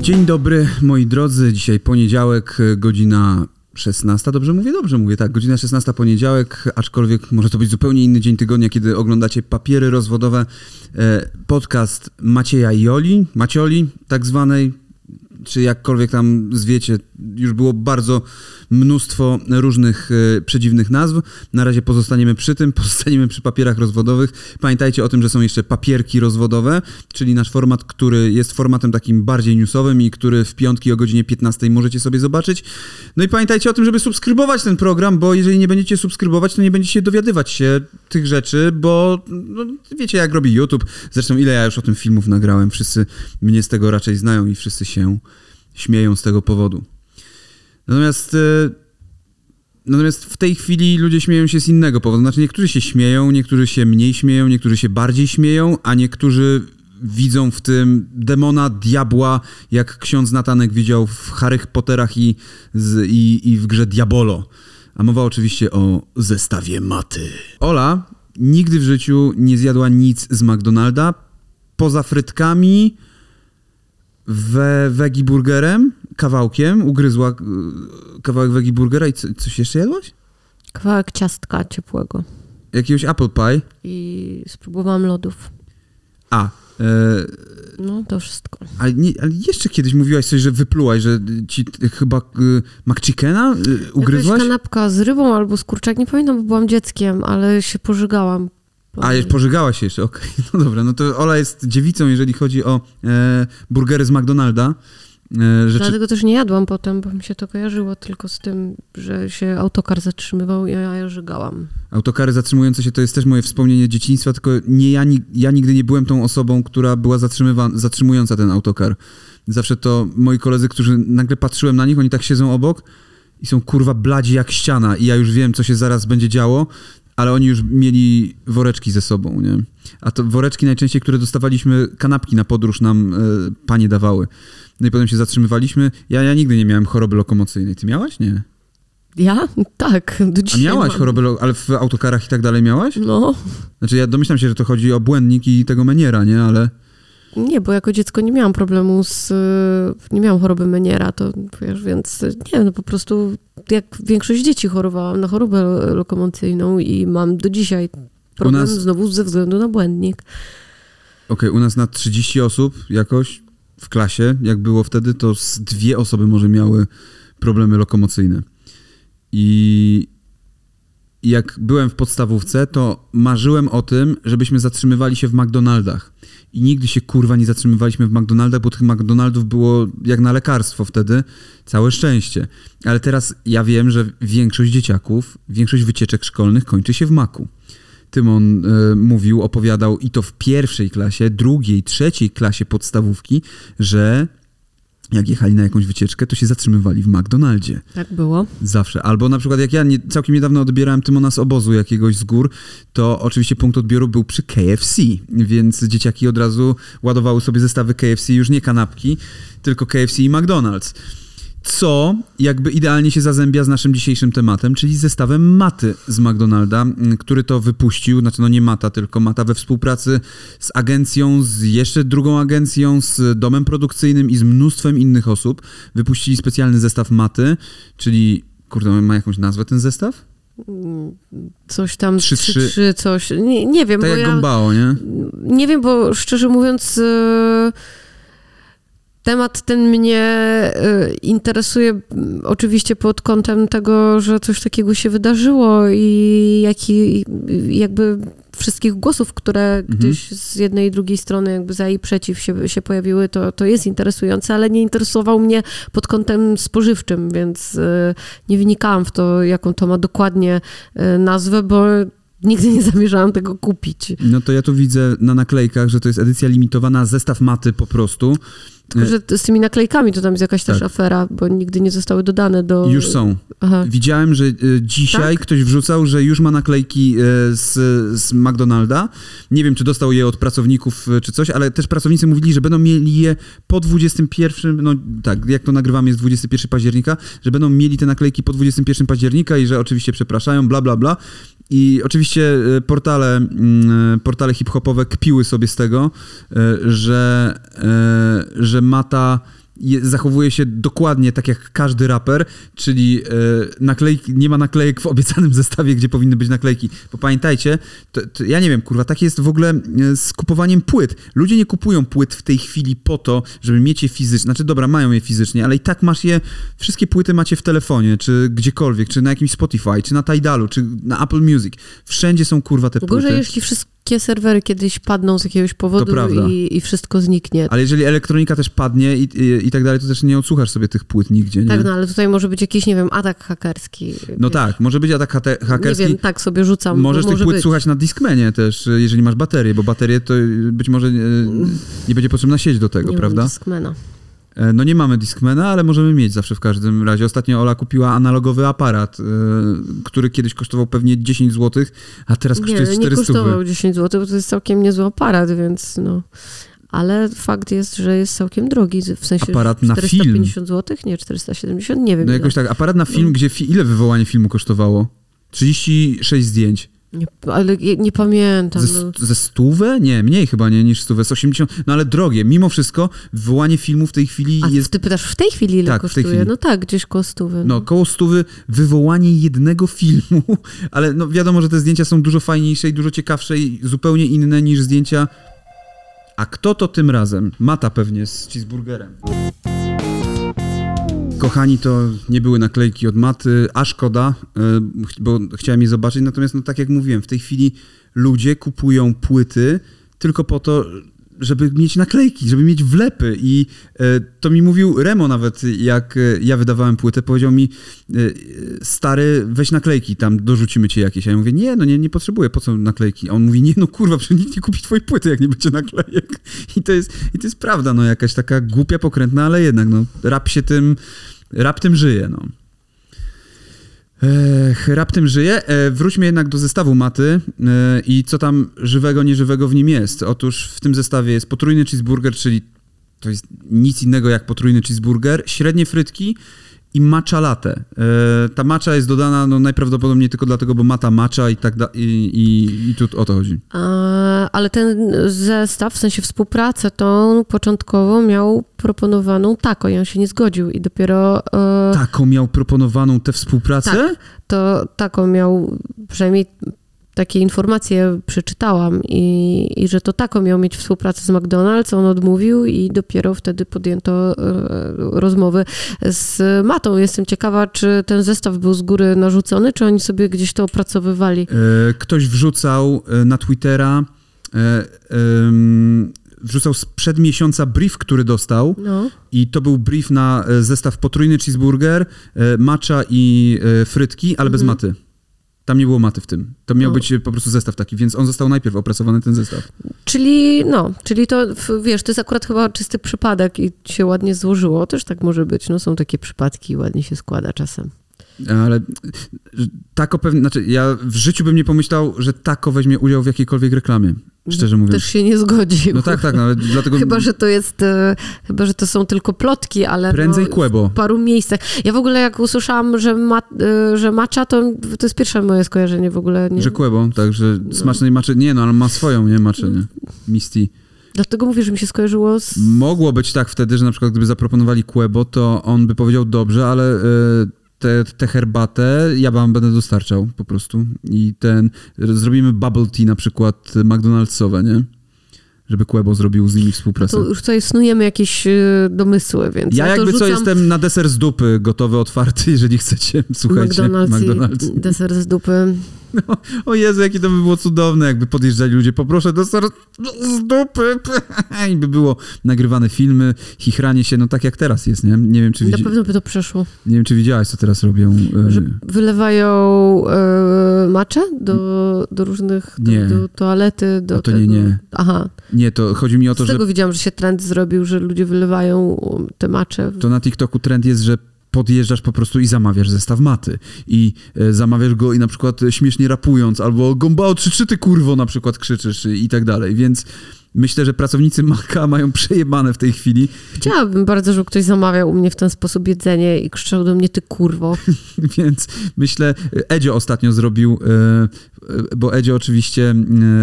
Dzień dobry, moi drodzy. Dzisiaj poniedziałek, godzina 16. Dobrze mówię? Dobrze mówię, tak. Godzina 16 poniedziałek, aczkolwiek może to być zupełnie inny dzień tygodnia, kiedy oglądacie papiery rozwodowe. E, podcast Macieja Joli, Macioli tak zwanej, czy jakkolwiek tam zwiecie, już było bardzo mnóstwo różnych e, przedziwnych nazw. Na razie pozostaniemy przy tym, pozostaniemy przy papierach rozwodowych. Pamiętajcie o tym, że są jeszcze papierki rozwodowe, czyli nasz format, który jest formatem takim bardziej newsowym i który w piątki o godzinie 15 możecie sobie zobaczyć. No i pamiętajcie o tym, żeby subskrybować ten program, bo jeżeli nie będziecie subskrybować, to nie będziecie dowiadywać się tych rzeczy, bo no, wiecie jak robi YouTube. Zresztą ile ja już o tym filmów nagrałem, wszyscy mnie z tego raczej znają i wszyscy się śmieją z tego powodu. Natomiast, e, natomiast w tej chwili ludzie śmieją się z innego powodu. Znaczy niektórzy się śmieją, niektórzy się mniej śmieją, niektórzy się bardziej śmieją, a niektórzy widzą w tym demona, diabła, jak ksiądz Natanek widział w Harrych Potterach i, z, i, i w grze Diabolo. A mowa oczywiście o zestawie maty. Ola nigdy w życiu nie zjadła nic z McDonalda, poza frytkami, we veggie burgerem, kawałkiem, ugryzła y, kawałek veggie burgera i co, coś jeszcze jadłaś? Kawałek ciastka ciepłego. Jakiegoś apple pie? I spróbowałam lodów. A. E, no, to wszystko. Ale, nie, ale, jeszcze kiedyś mówiłaś coś, że wyplułaś, że ci chyba y, McChickena y, ugryzłaś? Jakaś kanapka z rybą albo z kurczak, nie pamiętam, bo byłam dzieckiem, ale się pożygałam. A, pożygała się jeszcze, okej. Okay. No dobra, no to Ola jest dziewicą, jeżeli chodzi o e, burgery z McDonalda. E, rzeczy... Dlatego też nie jadłam potem, bo mi się to kojarzyło tylko z tym, że się autokar zatrzymywał i ja żygałam. Autokary zatrzymujące się to jest też moje wspomnienie dzieciństwa, tylko nie ja, ja nigdy nie byłem tą osobą, która była zatrzymująca ten autokar. Zawsze to moi koledzy, którzy nagle patrzyłem na nich, oni tak siedzą obok i są kurwa bladzi jak ściana i ja już wiem, co się zaraz będzie działo, ale oni już mieli woreczki ze sobą, nie? A to woreczki najczęściej, które dostawaliśmy, kanapki na podróż nam e, panie dawały. No i potem się zatrzymywaliśmy. Ja, ja nigdy nie miałem choroby lokomocyjnej. Ty miałaś? Nie. Ja? Tak. Do A miałaś chorobę, ale w autokarach i tak dalej miałaś? No. Znaczy ja domyślam się, że to chodzi o błędnik i tego meniera, nie? Ale... Nie, bo jako dziecko nie miałam problemu z... Nie miałam choroby Meniera, to wiesz, więc nie wiem, no po prostu jak większość dzieci chorowałam na chorobę lokomocyjną i mam do dzisiaj problem nas... znowu ze względu na błędnik. Okej, okay, u nas na 30 osób jakoś w klasie, jak było wtedy, to z dwie osoby może miały problemy lokomocyjne. I jak byłem w podstawówce, to marzyłem o tym, żebyśmy zatrzymywali się w McDonaldach. I nigdy się kurwa nie zatrzymywaliśmy w McDonaldach, bo tych McDonaldów było jak na lekarstwo wtedy. Całe szczęście. Ale teraz ja wiem, że większość dzieciaków, większość wycieczek szkolnych kończy się w maku. Tymon y, mówił, opowiadał i to w pierwszej klasie, drugiej, trzeciej klasie podstawówki, że jak jechali na jakąś wycieczkę, to się zatrzymywali w McDonaldzie. Tak było. Zawsze. Albo na przykład jak ja nie, całkiem niedawno odbierałem Tymona z obozu jakiegoś z gór, to oczywiście punkt odbioru był przy KFC, więc dzieciaki od razu ładowały sobie zestawy KFC, już nie kanapki, tylko KFC i McDonald's co jakby idealnie się zazębia z naszym dzisiejszym tematem, czyli zestawem Maty z McDonalda, który to wypuścił, znaczy no nie Mata, tylko Mata we współpracy z agencją, z jeszcze drugą agencją, z domem produkcyjnym i z mnóstwem innych osób. Wypuścili specjalny zestaw Maty, czyli, kurde, ma jakąś nazwę ten zestaw? Coś tam, 3, 3, 3 coś, nie, nie wiem. Tak bo jak ja, Gombao, nie? Nie wiem, bo szczerze mówiąc... Yy Temat ten mnie y, interesuje oczywiście pod kątem tego, że coś takiego się wydarzyło i jaki, jakby wszystkich głosów, które mhm. gdzieś z jednej i drugiej strony jakby za i przeciw się, się pojawiły, to, to jest interesujące, ale nie interesował mnie pod kątem spożywczym, więc y, nie wnikałam w to, jaką to ma dokładnie y, nazwę, bo Nigdy nie zamierzałam tego kupić. No to ja tu widzę na naklejkach, że to jest edycja limitowana, zestaw maty po prostu. Tylko, że z tymi naklejkami to tam jest jakaś tak. też afera, bo nigdy nie zostały dodane do... Już są. Aha. Widziałem, że y, dzisiaj tak? ktoś wrzucał, że już ma naklejki y, z, z McDonalda. Nie wiem, czy dostał je od pracowników, y, czy coś, ale też pracownicy mówili, że będą mieli je po 21, no tak, jak to nagrywamy jest 21 października, że będą mieli te naklejki po 21 października i że oczywiście przepraszają, bla, bla, bla. I oczywiście portale, mm, portale hip-hopowe kpiły sobie z tego, że, że Mata zachowuje się dokładnie tak jak każdy raper, czyli e, naklejki, nie ma naklejek w obiecanym zestawie, gdzie powinny być naklejki. Bo pamiętajcie, to, to, ja nie wiem, kurwa, tak jest w ogóle e, z kupowaniem płyt. Ludzie nie kupują płyt w tej chwili po to, żeby mieć je fizycznie. Znaczy, dobra, mają je fizycznie, ale i tak masz je, wszystkie płyty macie w telefonie, czy gdziekolwiek, czy na jakimś Spotify, czy na Tidalu, czy na Apple Music. Wszędzie są, kurwa, te płyty. Gorzej, jeśli wszystkie serwery kiedyś padną z jakiegoś powodu i, i, wszystko zniknie. Ale jeżeli elektronika też padnie i, i, i, tak dalej, to też nie odsłuchasz sobie tych płyt nigdzie, nie? Tak, no ale tutaj może być jakiś, nie wiem, atak hakerski. No wiesz. tak, może być atak hakerski. Nie wiem, tak sobie rzucam. Możesz może tych płyt być. słuchać na Discmanie też, jeżeli masz baterię, bo baterię to być może nie, nie będzie potrzebna sieć do tego, nie prawda? Mam Discmana. E, no nie mamy Discmana, ale możemy mieć zawsze w każdym razie. Ostatnio Ola kupiła analogowy aparat, yy, który kiedyś kosztował pewnie 10 zł, a teraz kosztuje nie, 400 Nie, kosztował 10 zł, bo to jest całkiem niezły aparat, więc no... Ale fakt jest, że jest całkiem drogi, w sensie aparat na 450 zł, nie 470, nie wiem. No jakoś tak, aparat na film, gdzie fi ile wywołanie filmu kosztowało? 36 zdjęć. Nie, ale nie pamiętam. Ze, no. ze stówę? Nie, mniej chyba nie niż stówę, z 80. No ale drogie. Mimo wszystko wywołanie filmu w tej chwili A jest... ty pytasz w tej chwili ile tak, kosztuje? Chwili. No tak, gdzieś koło stówy. No. no, koło stówy wywołanie jednego filmu, ale no wiadomo, że te zdjęcia są dużo fajniejsze i dużo ciekawsze i zupełnie inne niż zdjęcia... A kto to tym razem? Mata pewnie z cheeseburgerem. Kochani, to nie były naklejki od maty, a szkoda, e, bo chciałem je zobaczyć. Natomiast, no tak jak mówiłem, w tej chwili ludzie kupują płyty tylko po to, żeby mieć naklejki, żeby mieć wlepy. I e, to mi mówił Remo nawet, jak e, ja wydawałem płytę, powiedział mi, e, stary, weź naklejki, tam dorzucimy ci jakieś. A ja mówię, nie, no nie, nie potrzebuję, po co naklejki? A on mówi, nie, no kurwa, przecież nikt nie kupi twojej płyty, jak nie będzie naklejek. I to jest, i to jest prawda, no jakaś taka głupia, pokrętna, ale jednak, no rap się tym, rap tym żyje, no. Ech, raptem żyje. E, wróćmy jednak do zestawu maty e, i co tam żywego, nieżywego w nim jest. Otóż w tym zestawie jest potrójny cheeseburger, czyli to jest nic innego jak potrójny cheeseburger, średnie frytki i matcha latte. E, ta matcha jest dodana no, najprawdopodobniej tylko dlatego, bo mata matcha i tak da, i, i, i tu o to chodzi. Ale ten zestaw, w sensie współpracę tą początkowo miał proponowaną taką i on się nie zgodził i dopiero... E, taką miał proponowaną tę współpracę? Tak, to taką miał przynajmniej takie informacje przeczytałam i, i że to taką miał mieć współpracę z McDonald's, on odmówił i dopiero wtedy podjęto e, rozmowy z Matą. Jestem ciekawa, czy ten zestaw był z góry narzucony, czy oni sobie gdzieś to opracowywali. E, ktoś wrzucał e, na Twittera wrzucał sprzed miesiąca brief, który dostał no. i to był brief na zestaw potrójny cheeseburger, matcha i frytki, ale mhm. bez maty. Tam nie było maty w tym. To miał no. być po prostu zestaw taki, więc on został najpierw opracowany, ten zestaw. Czyli, no, czyli to, wiesz, to jest akurat chyba czysty przypadek i się ładnie złożyło. Też tak może być. No są takie przypadki, ładnie się składa czasem. Ale tako pewnie, znaczy ja w życiu bym nie pomyślał, że tako weźmie udział w jakiejkolwiek reklamie. Szczerze mówiąc. Też się nie zgodził. No tak, tak, no, ale dlatego... Chyba, że to jest, e, chyba, że to są tylko plotki, ale Prędzej no, Kłebo. w paru miejscach. Ja w ogóle jak usłyszałam, że, ma, e, że macza, to, to jest pierwsze moje skojarzenie w ogóle. Nie. Że Kłebo, tak, że no. smacznej maczy, nie no, ale ma swoją, nie, maczę, nie, Misty. Dlatego mówię, że mi się skojarzyło z... Mogło być tak wtedy, że na przykład gdyby zaproponowali Kłebo, to on by powiedział dobrze, ale... Yy tę te, te herbatę ja wam będę dostarczał po prostu. I ten, zrobimy bubble tea na przykład McDonald'sowe, nie? żeby Quebo zrobił z nimi współpracę. To już tutaj snujemy jakieś y, domysły, więc ja, ja jakby rzucam... co jestem na deser z dupy gotowy, otwarty, jeżeli chcecie, słuchajcie. McDonald's, McDonald's. deser z dupy. No, o Jezu, jakie to by było cudowne, jakby podjeżdżali ludzie, poproszę deser z dupy i by było nagrywane filmy, chichranie się, no tak jak teraz jest, nie? Nie wiem, czy. Na pewno by to przeszło. Nie wiem, czy widziałaś, co teraz robią. E, Że wylewają e, macze do, do różnych, nie. do, do toalety, do o to tego... nie, nie. Aha. Nie, to chodzi mi o to, Z że... Z tego widziałam, że się trend zrobił, że ludzie wylewają te macze. To na TikToku trend jest, że podjeżdżasz po prostu i zamawiasz zestaw maty. I e, zamawiasz go i na przykład śmiesznie rapując, albo gombao trzy ty kurwo na przykład krzyczysz i tak dalej, więc Myślę, że pracownicy Maka mają przejebane w tej chwili. Chciałabym bardzo, żeby ktoś zamawiał u mnie w ten sposób jedzenie i krzyczał do mnie, ty kurwo. Więc myślę, Edzio ostatnio zrobił, e, e, bo Edzio oczywiście,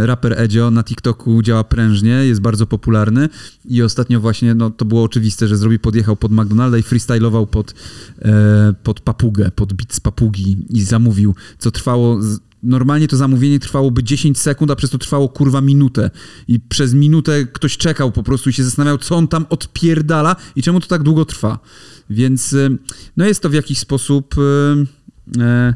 e, raper Edzio na TikToku działa prężnie, jest bardzo popularny i ostatnio właśnie, no to było oczywiste, że zrobił, podjechał pod McDonalda i freestylował pod, pod papugę, pod beat z papugi i zamówił, co trwało Normalnie to zamówienie trwałoby 10 sekund, a przez to trwało kurwa minutę. I przez minutę ktoś czekał po prostu i się zastanawiał, co on tam odpierdala i czemu to tak długo trwa. Więc y, no jest to w jakiś sposób. E,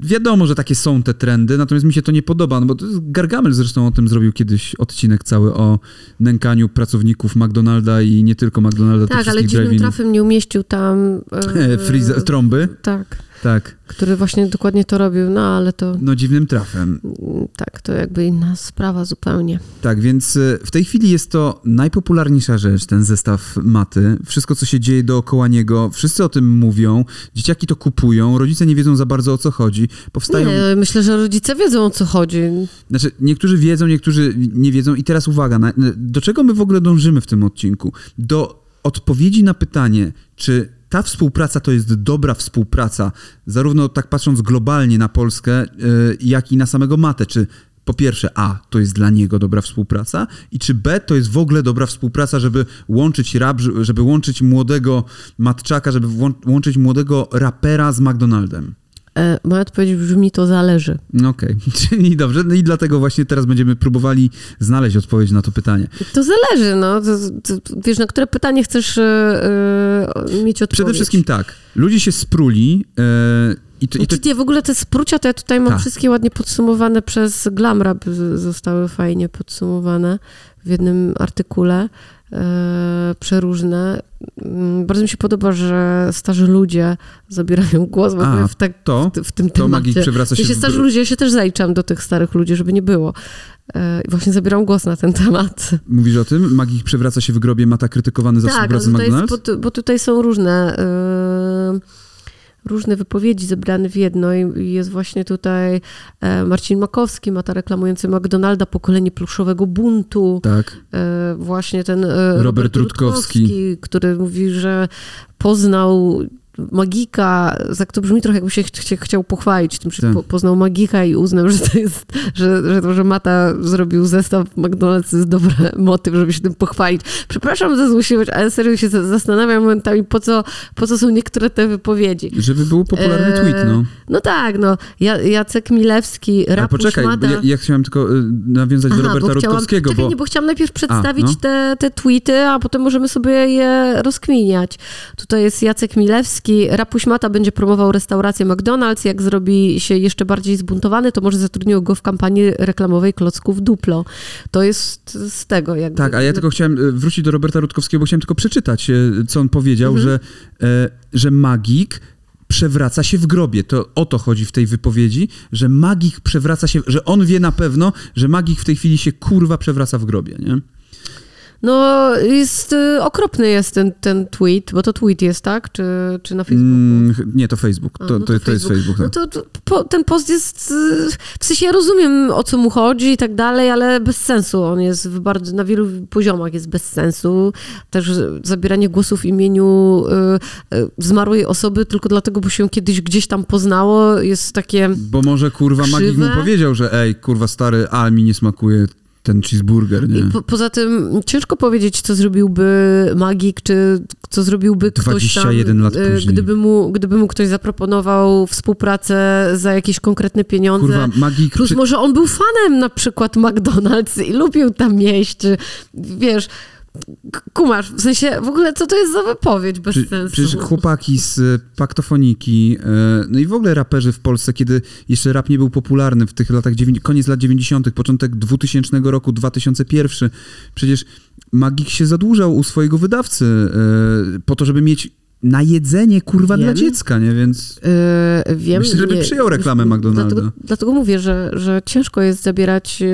wiadomo, że takie są te trendy, natomiast mi się to nie podoba, no bo Gargamel zresztą o tym zrobił kiedyś odcinek cały o nękaniu pracowników McDonalda i nie tylko McDonalda, Tak, ale dziwnym trafem nie umieścił tam... Freeze, trąby? Tak. Tak. Który właśnie dokładnie to robił, no ale to... No dziwnym trafem. Tak, to jakby inna sprawa zupełnie. Tak, więc e, w tej chwili jest to najpopularniejsza rzecz, ten zestaw maty. Wszystko, co się dzieje dookoła niego, wszyscy o tym mówią, dzieciaki to kupują, rodzice nie wiedzą za bardzo o co chodzi. Powstają... Nie, myślę, że rodzice wiedzą o co chodzi. Znaczy, niektórzy wiedzą, niektórzy nie wiedzą i teraz uwaga, do czego my w ogóle dążymy w tym odcinku? Do odpowiedzi na pytanie, czy ta współpraca to jest dobra współpraca, zarówno tak patrząc globalnie na Polskę, y, jak i na samego Matę. Czy po pierwsze, A, to jest dla niego dobra współpraca, i czy B, to jest w ogóle dobra współpraca, żeby łączyć rap, żeby łączyć młodego matczaka, żeby łączyć młodego rapera z McDonaldem? E, moja odpowiedź brzmi, to zależy. Okej, okay. czyli dobrze. No i dlatego właśnie teraz będziemy próbowali znaleźć odpowiedź na to pytanie. To zależy, no. To, to, wiesz, na które pytanie chcesz yy, mieć odpowiedź? Przede wszystkim tak. Ludzie się spruli yy, i to, i to... Nie, w ogóle te sprucia to ja tutaj mam tak. wszystkie ładnie podsumowane przez Glamrap, zostały fajnie podsumowane w jednym artykule. E, przeróżne. Mm, bardzo mi się podoba, że starzy ludzie zabierają głos A, w, tak, to, w, w tym to temacie. Przewraca się... Jeśli starzy ludzie, ja się też zaliczam do tych starych ludzi, żeby nie było. E, I właśnie zabieram głos na ten temat. Mówisz o tym? Magik przewraca się w grobie, Mata krytykowany za tak, współpracę z McDonald's? Bo, bo, tutaj są różne... Yy różne wypowiedzi zebrane w jedno i jest właśnie tutaj e, Marcin Makowski, mata reklamujący McDonalda, pokolenie pluszowego buntu. Tak. E, właśnie ten e, Robert, Robert Rutkowski, Rutkowski, który mówi, że poznał magika, tak to brzmi trochę jakby się ch chciał pochwalić tym, że tak. po, poznał magika i uznał, że to jest, że, że to, że Mata zrobił zestaw McDonald's jest dobry motyw, żeby się tym pochwalić. Przepraszam za złośliwość, ale serio się zastanawiam momentami, po co, po co są niektóre te wypowiedzi. Żeby był popularny e, tweet, no. No tak, no. Jacek Milewski, Rapuś poczekaj, Mata. Ja, ja, chciałem tylko y, nawiązać Aha, do Roberta bo Rutkowskiego, czekaj, bo... Nie, bo chciałam najpierw przedstawić a, no. te, te tweety, a potem możemy sobie je rozkminiać. Tutaj jest Jacek Milewski, Rapuś Mata będzie promował restaurację McDonald's. Jak zrobi się jeszcze bardziej zbuntowany, to może zatrudnił go w kampanii reklamowej klocków Duplo. To jest z tego jakby. Tak, a ja tylko chciałem e, wrócić do Roberta Rutkowskiego, bo chciałem tylko przeczytać, e, co on powiedział, mhm. że, e, że magik przewraca się w grobie. To o to chodzi w tej wypowiedzi, że magik przewraca się, że on wie na pewno, że magik w tej chwili się kurwa przewraca w grobie, nie? No, jest, y, okropny jest ten, ten tweet, bo to tweet jest, tak? Czy, czy na Facebooku? Mm, nie, to Facebook. To, A, no to, to, to, jest Facebook. Tak. No to, po, ten post jest, y, w sensie ja rozumiem, o co mu chodzi i tak dalej, ale bez sensu. On jest w bardzo, na wielu poziomach jest bez sensu. Też zabieranie głosu w imieniu y, y, zmarłej osoby tylko dlatego, bo się kiedyś gdzieś tam poznało, jest takie Bo może, kurwa, krzywe. magik mu powiedział, że ej, kurwa, stary, a mi nie smakuje ten cheeseburger, nie? Po, poza tym ciężko powiedzieć, co zrobiłby magik, czy co zrobiłby ktoś tam, lat e, później. Gdyby mu, gdyby mu ktoś zaproponował współpracę za jakieś konkretne pieniądze. Kurwa, magik... Plus może on był fanem na przykład McDonald's i lubił tam jeść, czy wiesz kumasz, w sensie w ogóle co to jest za wypowiedź bez Prze sensu? Przecież chłopaki z e, Paktofoniki, e, no i w ogóle raperzy w Polsce, kiedy jeszcze rap nie był popularny w tych latach, koniec lat 90., początek 2000 roku, 2001, przecież Magik się zadłużał u swojego wydawcy e, po to, żeby mieć na jedzenie, kurwa, wiem. dla dziecka, nie? Więc yy, wiem, myślę, żeby nie, przyjął reklamę McDonalda. Dlatego, dlatego, mówię, że, że ciężko jest zabierać yy,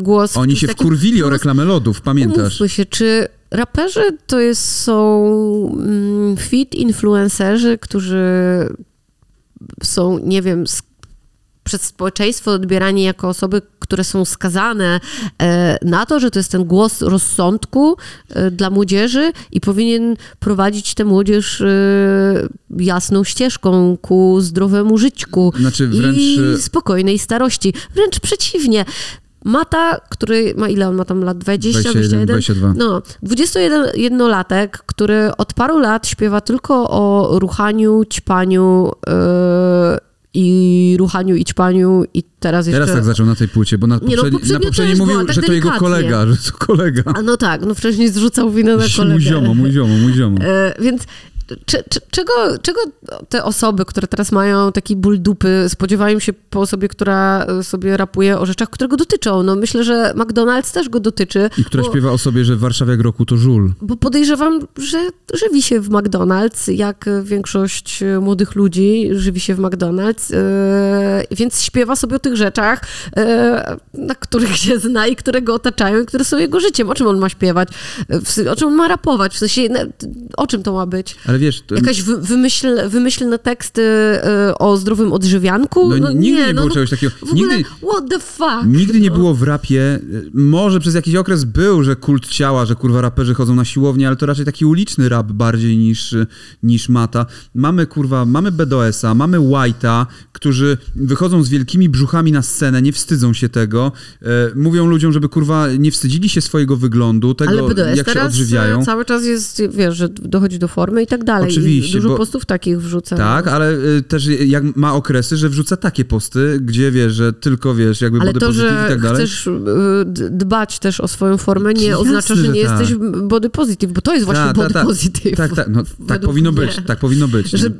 głos. Oni się takim, wkurwili o reklamę lodów, pamiętasz? się, czy raperzy to jest, są mm, fit influencerzy, którzy są, nie wiem, przez społeczeństwo odbierani jako osoby, które są skazane e, na to, że to jest ten głos rozsądku e, dla młodzieży i powinien prowadzić tę młodzież e, jasną ścieżką ku zdrowemu żyćku Znaczy wręcz, i spokojnej starości. Wręcz przeciwnie. Mata, który ma ile on ma tam lat? 20, 21, 22. No, 21-latek, który od paru lat śpiewa tylko o ruchaniu, ćpaniu yy, i ruchaniu i ćpaniu i teraz jeszcze... Teraz tak zaczął na tej płycie, bo na no, poprzedni, poprzednio na poprzedniej mówił, tak że to jego kolega, że to kolega. A no tak, no wcześniej zrzucał winę na kolegę. Mój ziomo, mój ziomo, mój ziomo. E, więc czego, czego te osoby, które teraz mają taki ból dupy, spodziewają się po osobie, która e, sobie rapuje o rzeczach, które go dotyczą? No myślę, że McDonald's też go dotyczy. I która bo, śpiewa o sobie, że w Warszawie jak roku to żul. Bo podejrzewam, że żywi się w McDonald's, jak większość e, młodych ludzi żywi się w McDonald's, e, więc śpiewa sobie o tych rzeczach, e, na których się zna i które go otaczają i które są jego życiem. O czym on ma śpiewać? O czym on ma rapować? W sensie, o czym to ma być? Ale wiesz, to, Jakaś wy, wymyśl, wymyślne teksty e, o zdrowym odżywianku? No, nigdy nie było no, czegoś takiego. W ogóle, Nigdy- what the fuck? Nigdy nie No. było w rapie, y, może przez jakiś okres był, że kult ciała, że kurwa raperzy chodzą na siłownię, ale to raczej taki uliczny rap bardziej niż, y, niż mata. Mamy kurwa, mamy BDS-a, mamy White'a, którzy wychodzą z wielkimi brzuchami na scenę, nie wstydzą się tego, e, mówią ludziom, żeby kurwa nie wstydzili się swojego wyglądu, tego Ale BDS jak się odżywiają. cały czas jest, wiesz, że dochodzi do formy i tak dalej. Oczywiście, I dużo bo- postów takich wrzuca. Tak, ale y, też jak ma okresy, że wrzuca takie posty, gdzie wiesz, że tylko wiesz, jakby Ale body to, positive że i tak dalej. chcesz y, dbać też o swoją formę, nie Jasne, oznacza, że że nie tak. jesteś body positive, bo to jest właśnie Ta, ta, body ta. positive. Tak, tak, no, tak powinno mnie. być, tak powinno być. Że nie?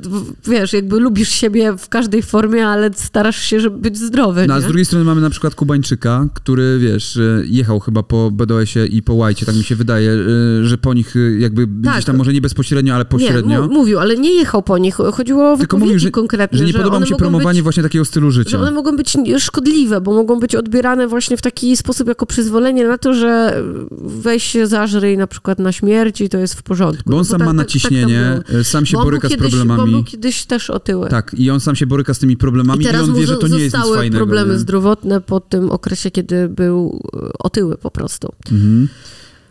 wiesz, jakby lubisz siebie w każdej formie, ale starasz się, żeby być zdrowy. No, a z drugiej strony mamy na przykład Kubańczyka, który, wiesz, y, jechał chyba po BDS-ie i po Łajcie, tak mi się wydaje, że po nich jakby Tak. gdzieś tam może nie bezpośrednio, ale pośrednio. Nie, mu- mówił, ale nie jechał po nich. Chodziło o Tylko wypowiedzi mówił, że, konkretne. że nie podoba mu się promowanie być, właśnie takiego stylu życia. Że one mogą być szkodliwe, bo mogą być odbierane właśnie w taki sposób jako przyzwolenie na to, że weź się zażryj na przykład na śmierć i to jest w porządku. Bo on No sam tak- ma tak- naciśnienie, tak sam się on boryka z kiedyś, Bo on problemami. był kiedyś też otyły. Tak, i on sam się boryka z tymi problemami I i, teraz on mu wie, że to nie jest nic fajnego. problemy nie? zdrowotne po tym okresie, kiedy był e, otyły po prostu. Mhm.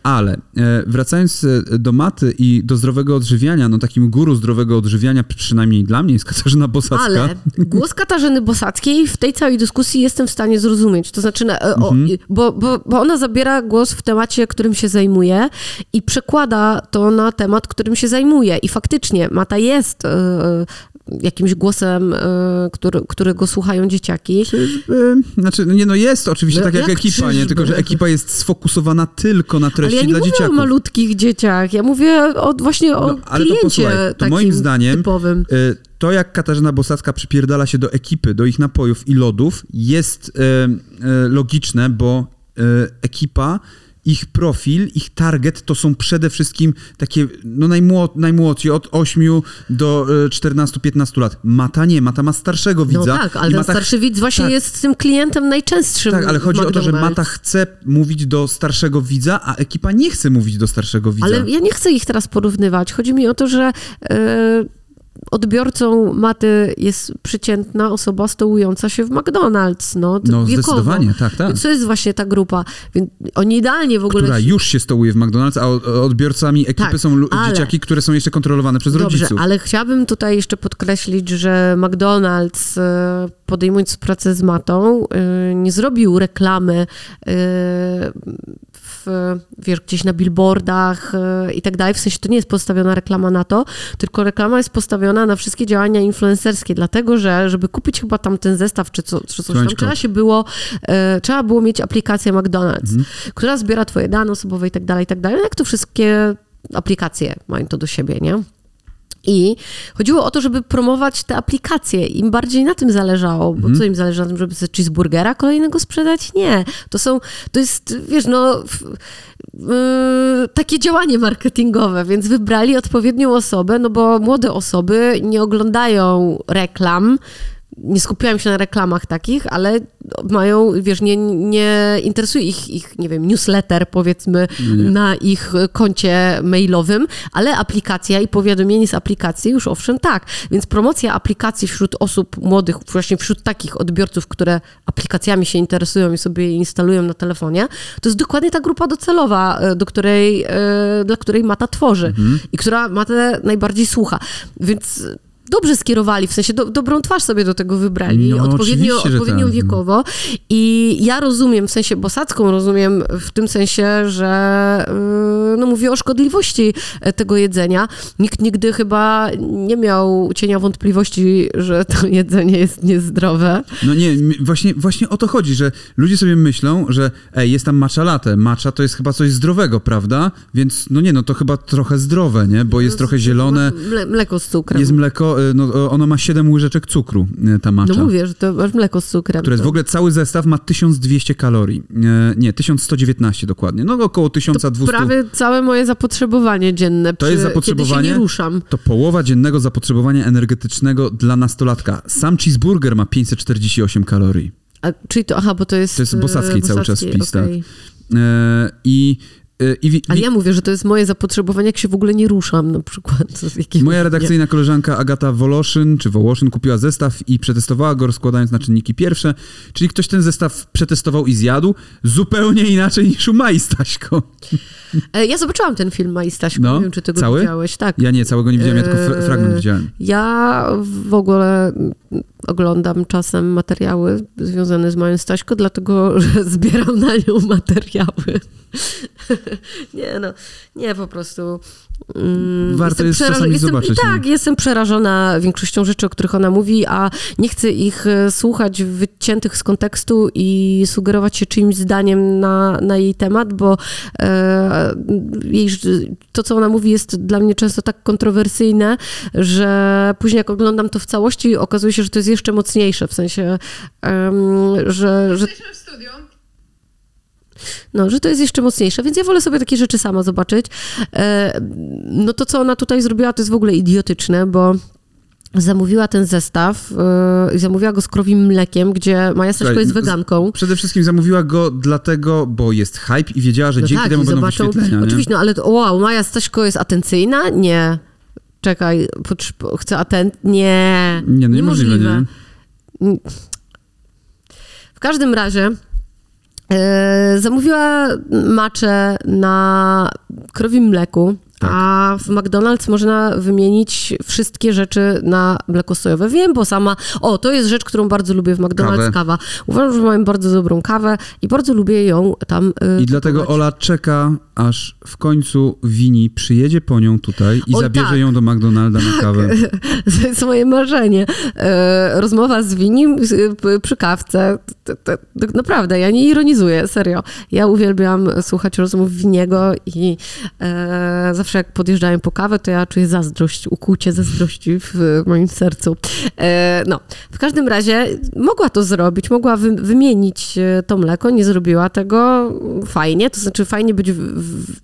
Ale e, wracając e, do maty i do zdrowego odżywiania, no takim guru zdrowego odżywiania, przynajmniej dla mnie, jest Katarzyna Bosacka. Ale głos Katarzyny Bosackiej w tej całej dyskusji jestem w stanie zrozumieć. To znaczy, na- e, o, Mhm. bo, bo, bo ona zabiera głos w temacie, którym się zajmuje i przekłada to na temat, którym się zajmuje. I faktycznie Mata jest jakimś głosem, e, który, którego słuchają dzieciaki. Czyżby? Znaczy, no nie, no jest oczywiście No tak jak, jak ekipa, nie? czyżby? Tylko, że ekipa jest sfokusowana tylko na treści Ale ja nie dla mówię dzieciaków. o malutkich dzieciach, ja mówię o, właśnie o No, ale to kliencie posłuchaj, to takim moim zdaniem typowym. Y, To, jak Katarzyna Bosacka przypierdala się do ekipy, do ich napojów i lodów, jest e, e, logiczne, bo e, ekipa, ich profil, ich target to są przede wszystkim takie no najmło, najmłodsi, od 8 do e, 14-15 lat. Mata nie, Mata ma starszego widza. No tak, ale Mata starszy widz właśnie tak. jest tym klientem najczęstszym. Tak, ale chodzi o to, że. Mata chce mówić do starszego widza, a ekipa nie chce mówić do starszego widza. Ale ja nie chcę ich teraz porównywać. Chodzi mi o to, że e, odbiorcą maty jest przeciętna osoba stołująca się w McDonald's. No, no wiekowo. zdecydowanie, tak, tak. Więc to jest właśnie ta grupa. Więc oni idealnie w ogóle... Która już się stołuje w McDonald's, a odbiorcami ekipy Tak, są ale- dzieciaki, które są jeszcze kontrolowane przez Dobrze, rodziców. ale chciałabym tutaj jeszcze podkreślić, że McDonald's e, podejmując pracę z matą e, nie zrobił reklamy e, w, wiesz, gdzieś na billboardach e, i tak dalej. W sensie to nie jest postawiona reklama na to, tylko reklama jest postawiona na wszystkie działania influencerskie, dlatego że żeby kupić chyba tam ten zestaw czy, co, czy coś tam, trzeba się było, e, trzeba było mieć aplikację McDonald's, Mhm. która zbiera twoje dane osobowe i tak dalej, i tak dalej. No Jak to wszystkie aplikacje mają to do siebie, nie? I chodziło o to, żeby promować te aplikacje. Im bardziej na tym zależało, bo co im zależy na tym, żeby sobie cheeseburgera kolejnego sprzedać? Nie. To są, to jest, wiesz, no, yy, takie działanie marketingowe, więc wybrali odpowiednią osobę, no bo młode osoby nie oglądają reklam, nie skupiałam się na reklamach takich, ale mają, wiesz, nie, nie interesuje ich, ich, nie wiem, newsletter powiedzmy No na ich koncie mailowym, ale aplikacja i powiadomienie z aplikacji już owszem tak. Więc promocja aplikacji wśród osób młodych, właśnie wśród takich odbiorców, które aplikacjami się interesują i sobie je instalują na telefonie, to jest dokładnie ta grupa docelowa, e, do której, e, dla której Mata tworzy Mhm. i która Matę najbardziej słucha. Więc dobrze skierowali, w sensie do, dobrą twarz sobie do tego wybrali, No, odpowiednio, odpowiednią tak. wiekowo. I ja rozumiem, w sensie bosacką rozumiem w tym sensie, że yy, no mówię o szkodliwości e, tego jedzenia. Nikt nigdy chyba nie miał cienia wątpliwości, że to jedzenie jest niezdrowe. No nie, właśnie, właśnie o to chodzi, że ludzie sobie myślą, że ej, jest tam matcha latte, matcha to jest chyba coś zdrowego, prawda? Więc no nie, no to chyba trochę zdrowe, nie? Bo jest trochę zielone, Mle, mleko z cukrem. jest mleko, y, no ono ma 7 łyżeczek cukru, y, ta matcha. no mówię, że to masz mleko z cukrem. Które jest to- w ogóle cały zestaw ma 1200 kalorii. Nie, 1119 dokładnie. No około 1200. Prawie całe moje zapotrzebowanie dzienne. To jest zapotrzebowanie? Kiedy się nie ruszam. To połowa dziennego zapotrzebowania energetycznego dla nastolatka. Sam cheeseburger ma 548 kalorii. A, czyli to, aha, bo to jest... To jest Bosackiej cały czas wpis, tak. okej. E, I, i wi- Ale ja mówię, że to jest moje zapotrzebowanie, jak się w ogóle nie ruszam na przykład. Moja redakcyjna koleżanka Agata Woloszyn, czy Wołoszyn, kupiła zestaw i przetestowała go, rozkładając na czynniki pierwsze. Czyli ktoś ten zestaw przetestował i zjadł zupełnie inaczej niż u Mai Staśko. E, Ja zobaczyłam ten film Mai No, nie wiem, czy ty go cały? widziałeś. Tak. Ja nie, całego nie widziałem, ja tylko fra- Eee, fragment widziałem. Ja w ogóle oglądam czasem materiały związane z Mają Staśko, dlatego że zbieram na nią materiały. nie no, nie po prostu. Mm, Warto jestem jest przeraż- czasami jestem, zobaczyć, Tak, jestem przerażona większością rzeczy, o których ona mówi, a nie chcę ich e, słuchać wyciętych z kontekstu i sugerować się czyimś zdaniem na, na jej temat, bo e, jej, to, co ona mówi, jest dla mnie często tak kontrowersyjne, że później jak oglądam to w całości, okazuje się, że to jest jeszcze mocniejsze, w sensie, em, że, że Jesteśmy w studiu. No, że to jest jeszcze mocniejsze, więc ja wolę sobie takie rzeczy sama zobaczyć. E, no to, co ona tutaj zrobiła, to jest w ogóle idiotyczne, bo zamówiła ten zestaw e, i zamówiła go z krowim mlekiem, gdzie Maja Słuchaj, jest weganką. Przede wszystkim zamówiła go dlatego, bo jest hype i wiedziała, że No dzięki tak, temu będą zobaczą- wyświetlenia. Nie? Oczywiście, no ale to, wow, Maja Staśko jest atencyjna? Nie. Czekaj, chcę atent... Nie. Nie, no niemożliwe, nie? W każdym razie zamówiła maczę na krowim mleku, Tak. a w McDonald's można wymienić wszystkie rzeczy na mleko sojowe. Wiem, bo sama... O, to jest rzecz, którą bardzo lubię w McDonald's, Kawę. kawa. Uważam, że mają bardzo dobrą kawę i bardzo lubię ją tam e, I dlatego. Ola czeka, aż w końcu Wini przyjedzie po nią tutaj i Oj, zabierze tak. ją do McDonalda na kawę. To jest moje marzenie. E, rozmowa z Winim p- przy kawce. To, to, naprawdę, ja nie ironizuję, serio. Ja uwielbiam słuchać rozmów Winiego i e, zawsze jak podjeżdżają po kawę, to ja czuję zazdrość, ukłucie zazdrości w moim sercu. E, no, w każdym razie mogła to zrobić, mogła wy, wymienić e, to mleko, nie zrobiła tego. Fajnie, to znaczy fajnie być w, w,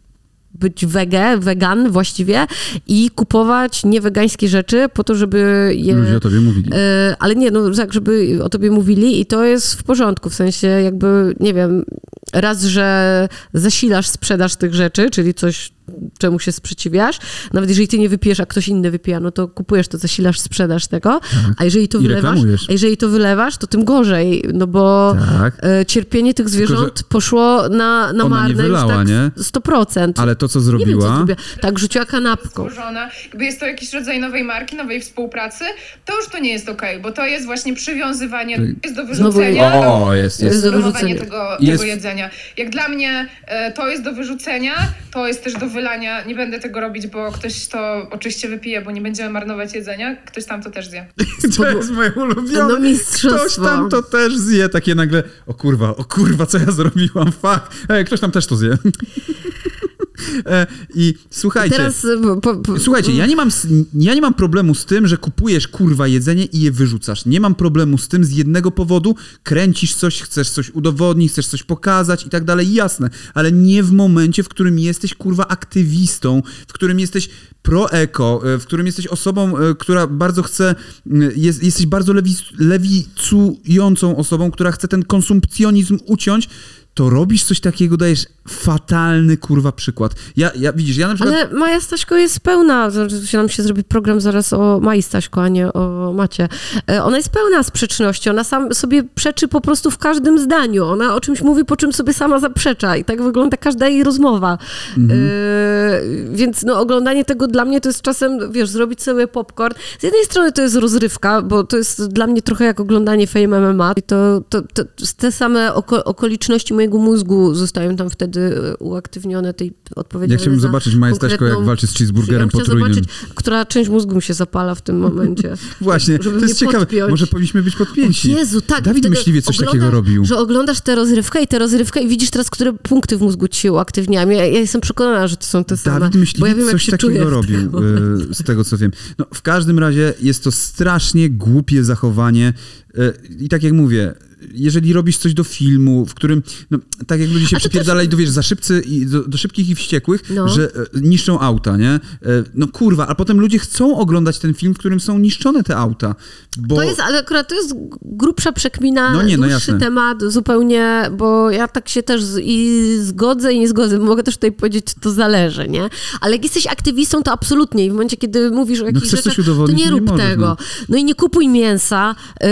być wege, wegan właściwie i kupować niewegańskie rzeczy po to, żeby je... Ludzie o tobie mówili. E, ale nie, no tak, żeby o tobie mówili i to jest w porządku, w sensie jakby, nie wiem, raz, że zasilasz sprzedaż tych rzeczy, czyli coś, czemu się sprzeciwiasz, nawet jeżeli ty nie wypijesz, a ktoś inny wypija, no to kupujesz to, zasilasz sprzedaż tego, a jeżeli to I wylewasz, reklamujesz. a jeżeli to wylewasz, to tym gorzej, no bo Tak. e, cierpienie tych zwierząt poszło na, na Ona nie marne wylała, już tak nie? 100%. Ale to, co Nie wiem, co zrobiła, zrobiła. Tak, rzuciła kanapką. Złożona. Jakby jest to jakiś rodzaj nowej marki, nowej współpracy, to już to nie jest okej, bo to jest właśnie przywiązywanie, to jest do Znowu- wyrzucenia. O, jest, jest. do wyrzucenia. tego, Jest- tego jedzenia. Jak dla mnie e, to jest do wyrzucenia, to jest też do wylania. Nie będę tego robić, bo ktoś to oczywiście wypije, bo nie będziemy marnować jedzenia. Ktoś tam to też zje. to jest moje ulubione. No mistrzostwo. Ktoś tam to też zje, takie nagle, o kurwa, o kurwa, co ja zrobiłam, fuck. Ej, ktoś tam też to zje. E, I słuchajcie. Teraz, y, po, po, Słuchajcie, ja nie, mam, ja nie mam problemu z tym, że kupujesz kurwa jedzenie i je wyrzucasz. Nie mam problemu z tym z jednego powodu. Kręcisz coś, chcesz coś udowodnić, chcesz coś pokazać i tak dalej, jasne. Ale nie w momencie, w którym jesteś kurwa aktywistą, w którym jesteś pro-eko, e, w którym jesteś osobą, e, która bardzo chce, jest, jesteś bardzo lewi, lewicującą osobą, która chce ten konsumpcjonizm uciąć, to robisz coś takiego, dajesz fatalny kurwa przykład. Ja, ja widzisz, ja na przykład... Ale Maja Staśko jest pełna, znaczy się nam się zrobi program zaraz o Mai Staśko, a nie o Macie. E, Ona jest pełna sprzeczności, ona sam sobie przeczy po prostu w każdym zdaniu. Ona o czymś mówi, po czym sobie sama zaprzecza i tak wygląda każda jej rozmowa. E, więc no, oglądanie tego dla mnie to jest czasem, wiesz, zrobić sobie popcorn. Z jednej strony to jest rozrywka, bo to jest dla mnie trochę jak oglądanie Fame MMA i to, to, to te same oko, okoliczności mojego mózgu zostają tam wtedy e, uaktywnione, tej odpowiedzialne Ja chciałbym zobaczyć Maję Staśko, jak walczy z cheeseburgerem ja potrójnym. zobaczyć, która część mózgu mi się zapala w tym momencie. Właśnie, to jest ciekawe. podpiąć. Może powinniśmy być podpięci. O Jezu, tak. Dawid wtedy Myśliwiec coś takiego robił. Że oglądasz tę rozrywkę i tę rozrywkę i widzisz teraz, które punkty w mózgu ci się uaktywniają. Ja, ja jestem przekonana, że to są te same. Dawid bo ja wiem, coś takiego w e, z tego co wiem. No, w każdym razie jest to strasznie głupie zachowanie i tak jak mówię, jeżeli robisz coś do filmu, w którym, no, tak jak ludzie się przypierdalali do, wiesz, za szybcy i do, do szybkich i wściekłych, No. że e, niszczą auta, nie? E, no kurwa, a potem ludzie chcą oglądać ten film, w którym są niszczone te auta, bo... To jest, ale akurat to jest grubsza przekmina, No nie, no dłuższy jasne. temat zupełnie, bo ja tak się też z, i zgodzę i nie zgodzę. Mogę też tutaj powiedzieć, to zależy, nie? Ale jak jesteś aktywistą, to absolutnie. I w momencie, kiedy mówisz o jakichś chcesz coś rzeczach, to nie to nie rób możesz, tego. no. No. i nie kupuj mięsa, yy,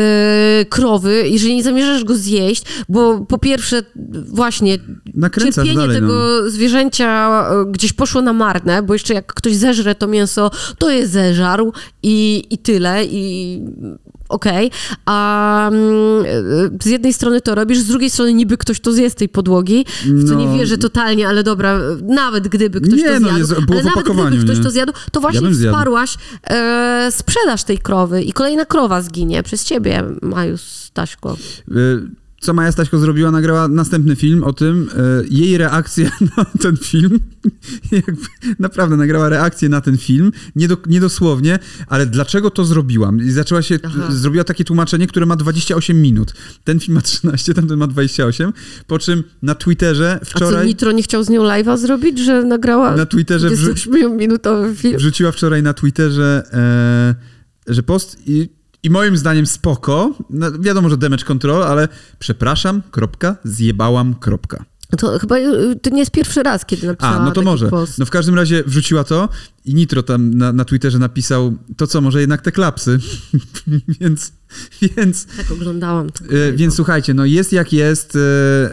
krowy, jeżeli nie zamierzasz go zjeść, bo po pierwsze właśnie Nakręcasz cierpienie dalej, tego no. zwierzęcia e, gdzieś poszło na marne, bo jeszcze jak ktoś zeżre to mięso, to je zeżarł i, i tyle, i okej. A mm, e, z jednej strony to robisz, z drugiej strony niby ktoś to zje z tej podłogi, w co No. nie wierzę totalnie, ale dobra, nawet gdyby ktoś Nie, to no, zjadł, jest- było ale w nawet gdyby ktoś nie? to zjadł, to właśnie zjadł. wsparłaś e, sprzedaż tej krowy i kolejna krowa zginie przez ciebie, Maju Staśko. Y, Co Maja Staśko zrobiła? Nagrała następny film o tym. y, Jej reakcja na ten film, jakby naprawdę nagrała reakcję na ten film, nie, do, nie dosłownie, ale dlaczego to zrobiłam? I zaczęła się, Aha. zrobiła takie tłumaczenie, które ma 28 minut. Ten film ma 13, tamten ma 28, po czym na Twitterze A co, wczoraj... Nitro nie chciał z nią live'a zrobić, że nagrała Na Twitterze wrzu- 28-minutowy film? wrzuciła wczoraj na Twitterze, e, że post i, i moim zdaniem spoko. No, wiadomo, że damage control, ale przepraszam, kropka, zjebałam, kropka. To chyba y, to nie jest pierwszy raz, kiedy napisała A, no to może. post. No w każdym razie wrzuciła to i Nitro tam na, na Twitterze napisał, to co, może jednak te klapsy. więc, więc, Tak oglądałam. to. e, więc słuchajcie, no jest jak jest. E,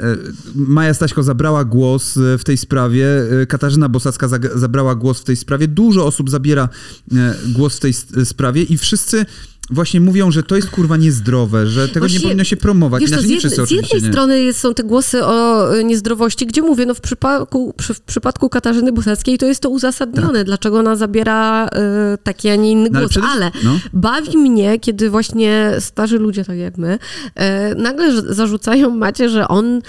e, Maja Staśko zabrała głos w tej sprawie. Katarzyna Bosacka zag- zabrała głos w tej sprawie. Dużo osób zabiera głos w tej sprawie i wszyscy właśnie mówią, że to jest kurwa niezdrowe, że tego Właśnie, nie powinno się promować. Wiesz, to z, jed, z jednej nie. strony jest, są te głosy o y, niezdrowości, gdzie mówię, no w przypadku, przy, w przypadku Katarzyny Bosackiej to jest to uzasadnione, dlaczego ona zabiera y, taki, a nie inny Tak. No, ale głos. przede- Ale no. bawi mnie, kiedy właśnie starzy ludzie, tak jak my, y, nagle zarzucają Macie, że on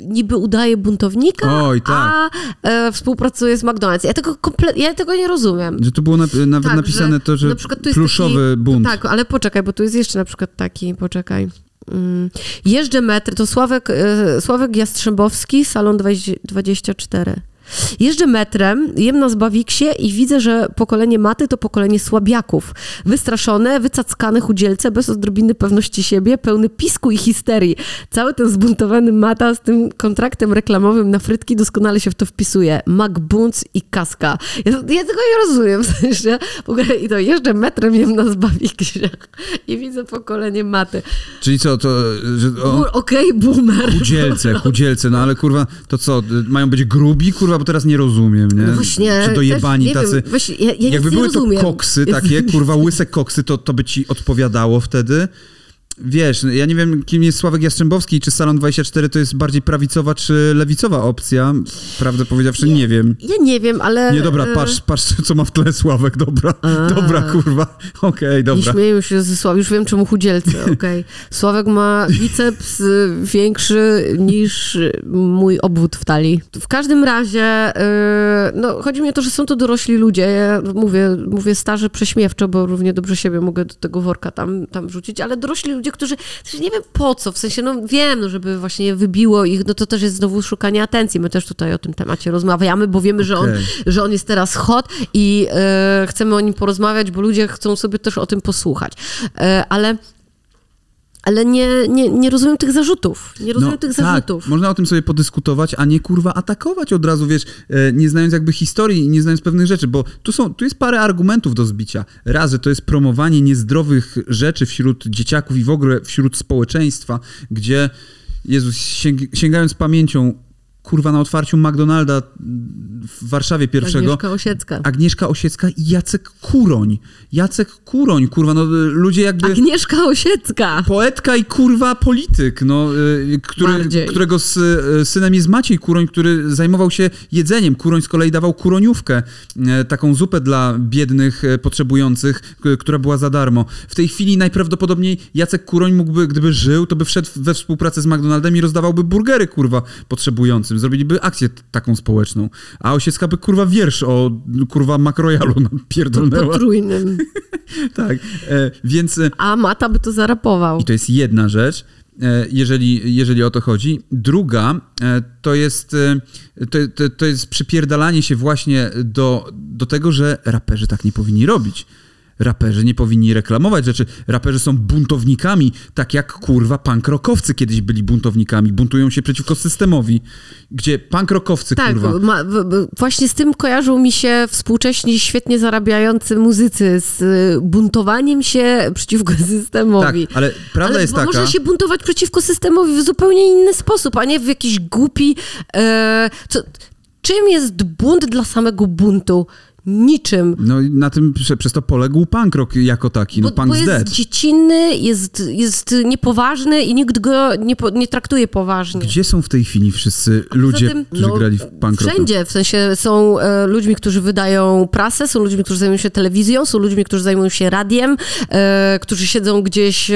niby udaje buntownika, Oj, tak. a e, współpracuje z McDonald's. Ja tego, komple- ja tego nie rozumiem. Że tu było na, nawet Tak, napisane to, że na przykład tu jest pluszowy taki, bunt. Tak, ale poczekaj, bo tu jest jeszcze na przykład taki, poczekaj. Mm, Jeżdżę metr, to Sławek, e, Sławek Jastrzębowski, Salon 20 24. Jeżdżę metrem, jem na Zbawiksie i widzę, że pokolenie maty to pokolenie słabiaków. Wystraszone, wycackane chudzielce, bez odrobiny pewności siebie, pełny pisku i histerii. Cały ten zbuntowany mata z tym kontraktem reklamowym na frytki doskonale się w to wpisuje. McBunc i kaska. Ja, ja tego nie rozumiem, w sensie, w ogóle i to jeżdżę metrem, jem na Zbawiksie i widzę pokolenie maty. Czyli co, to, Okej, boomer. chudzielce, chudzielce, no ale kurwa, to co, mają być grubi, kurwa, bo teraz nie rozumiem, nie? No właśnie, Czy dojebani też, tacy... Wiem, właśnie, ja, ja Jakby były to koksy takie, kurwa, łyse koksy, to, to by ci odpowiadało wtedy. Wiesz, ja nie wiem, kim jest Sławek Jastrzębowski, czy Salon 24 to jest bardziej prawicowa, czy lewicowa opcja. Prawdę powiedziawszy, nie, wiem. Ja nie wiem, ale... Nie, dobra, e, patrz, patrz, co ma w tle Sławek, dobra. A. Dobra, kurwa. Okej, Nie dobra. śmieję się ze Sławek, już wiem czemu chudzielcy, okej. Sławek ma biceps y, większy niż mój obwód w talii. W każdym razie, y, no chodzi mi o to, że są to dorośli ludzie, ja mówię, mówię starzy prześmiewczo, bo równie dobrze siebie mogę do tego worka tam, tam wrzucić, ale dorośli ludzie, którzy, też nie wiem po co, w sensie, no wiem, no, żeby właśnie wybiło ich, no to też jest znowu szukanie atencji, my też tutaj o tym temacie rozmawiamy, bo wiemy, że on że on jest teraz hot i e, chcemy o nim porozmawiać, bo ludzie chcą sobie też o tym posłuchać. E, ale ale nie, nie, nie rozumiem tych zarzutów. Nie rozumiem tych tak, zarzutów. można o tym sobie podyskutować, a nie kurwa atakować od razu, wiesz, e, nie znając jakby historii i nie znając pewnych rzeczy, bo tu, są, tu jest parę argumentów do zbicia. Raz, że to jest promowanie niezdrowych rzeczy wśród dzieciaków i w ogóle wśród społeczeństwa, gdzie, Jezus, sięg, sięgając pamięcią, kurwa na otwarciu McDonalda w Warszawie pierwszego, Agnieszka Osiecka. Agnieszka Osiecka i Jacek Kuroń. Jacek Kuroń, kurwa, no ludzie jakby... Agnieszka Osiecka! Poetka i kurwa polityk, no, y, który, którego s, y, synem jest Maciej Kuroń, który zajmował się jedzeniem. Kuroń z kolei dawał kuroniówkę, e, taką zupę dla biednych, potrzebujących, która była za darmo. W tej chwili najprawdopodobniej Jacek Kuroń mógłby, gdyby żył, to by wszedł we współpracę z McDonaldem i rozdawałby burgery, kurwa, potrzebującym. Zrobiliby akcję taką społeczną. A Osiecka by, kurwa, wiersz o, kurwa, makrojalu pierdolnęła. Potrójnym. Tak, e, więc... e, A Mata by to zarapował. i to jest jedna rzecz, e, jeżeli, jeżeli o to chodzi. Druga e, to jest, to, to, to jest przypierdalanie się właśnie do, do tego, że raperzy tak nie powinni robić. Raperzy nie powinni reklamować rzeczy. Raperzy są buntownikami, tak jak kurwa punk rockowcy kiedyś byli buntownikami. Buntują się przeciwko systemowi. Gdzie punk rockowcy, Tak, kurwa. ma, właśnie z tym kojarzą mi się współcześni świetnie zarabiający muzycy z y, buntowaniem się przeciwko Tak, systemowi. ale prawda Ale jest taka... Można się buntować przeciwko systemowi w zupełnie inny sposób, a nie w jakiś głupi. E, co, czym jest bunt dla samego buntu? Niczym. No i na tym prze, przez to poległ punk rock jako taki. No Bo, punk bo jest dead. dziecinny, jest, jest niepoważny i nikt go nie, po, nie traktuje poważnie. Gdzie są w tej chwili wszyscy ludzie, tym, którzy no, grali w punk rocku? Wszędzie, w sensie są e, ludźmi, którzy wydają prasę, są ludźmi, którzy zajmują się telewizją, są ludźmi, którzy zajmują się radiem, e, którzy siedzą gdzieś e,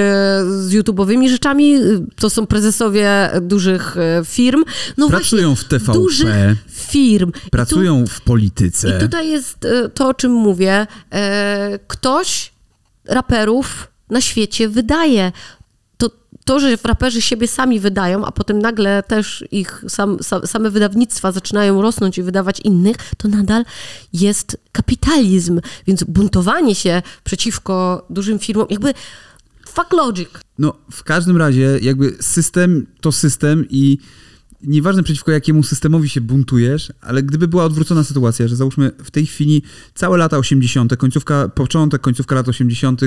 z YouTube'owymi rzeczami, e, to są prezesowie dużych e, firm. No Pracują w właśnie, TVP, dużych firm. I tu- pracują w polityce. i tutaj jest e, to, o czym mówię. E, Ktoś raperów na świecie wydaje. To, to, że raperzy siebie sami wydają, a potem nagle też ich sam, sam, same wydawnictwa zaczynają rosnąć i wydawać innych, to nadal jest kapitalizm. Więc buntowanie się przeciwko dużym firmom, jakby fuck logic. No, w każdym razie, jakby system to system i nieważne przeciwko jakiemu systemowi się buntujesz, ale gdyby była odwrócona sytuacja, że załóżmy w tej chwili całe lata 80., końcówka, początek, końcówka lat 80.,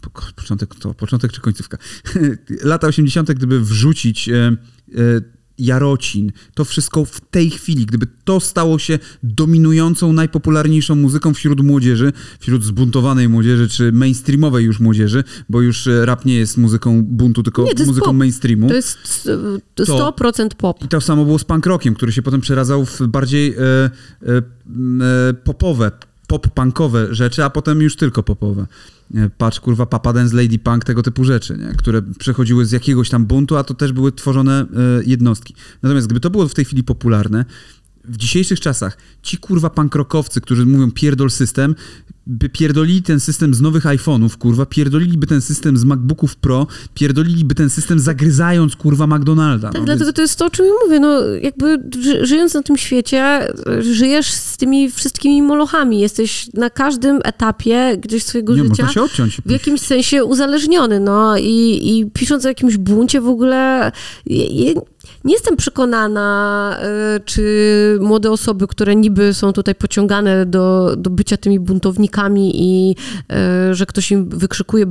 po- początek to początek czy końcówka? lata 80., gdyby wrzucić e, e, Jarocin, to wszystko w tej chwili, gdyby to stało się dominującą, najpopularniejszą muzyką wśród młodzieży, wśród zbuntowanej młodzieży, czy mainstreamowej już młodzieży, bo już e, rap nie jest muzyką buntu, tylko Nie, to muzyką pop. mainstreamu. To jest e, 100% pop. I to samo było z punk rockiem, który się potem przeradzał w bardziej e, e, e, popowe, pop-punkowe rzeczy, a potem już tylko popowe. Patrz, kurwa, Papa Dance, Lady Punk, tego typu rzeczy, nie? które przechodziły z jakiegoś tam buntu, a to też były tworzone e, jednostki. Natomiast gdyby to było w tej chwili popularne, w dzisiejszych czasach ci kurwa pankrokowcy, którzy mówią pierdol system, by pierdolili ten system z nowych iPhone'ów, kurwa, pierdoliliby ten system z MacBooków Pro, pierdoliliby ten system zagryzając, kurwa, McDonalda. Tak, no, dlatego więc- to jest to, o czym mówię. No, jakby ży, żyjąc na tym świecie, żyjesz z tymi wszystkimi molochami. Jesteś na każdym etapie gdzieś swojego Nie, życia się odciąć. w jakimś sensie uzależniony. No i, i pisząc o jakimś buncie w ogóle je, je, nie jestem przekonana, y, czy młode osoby, które niby są tutaj pociągane do, do bycia tymi buntownikami i y, że ktoś im wykrzykuje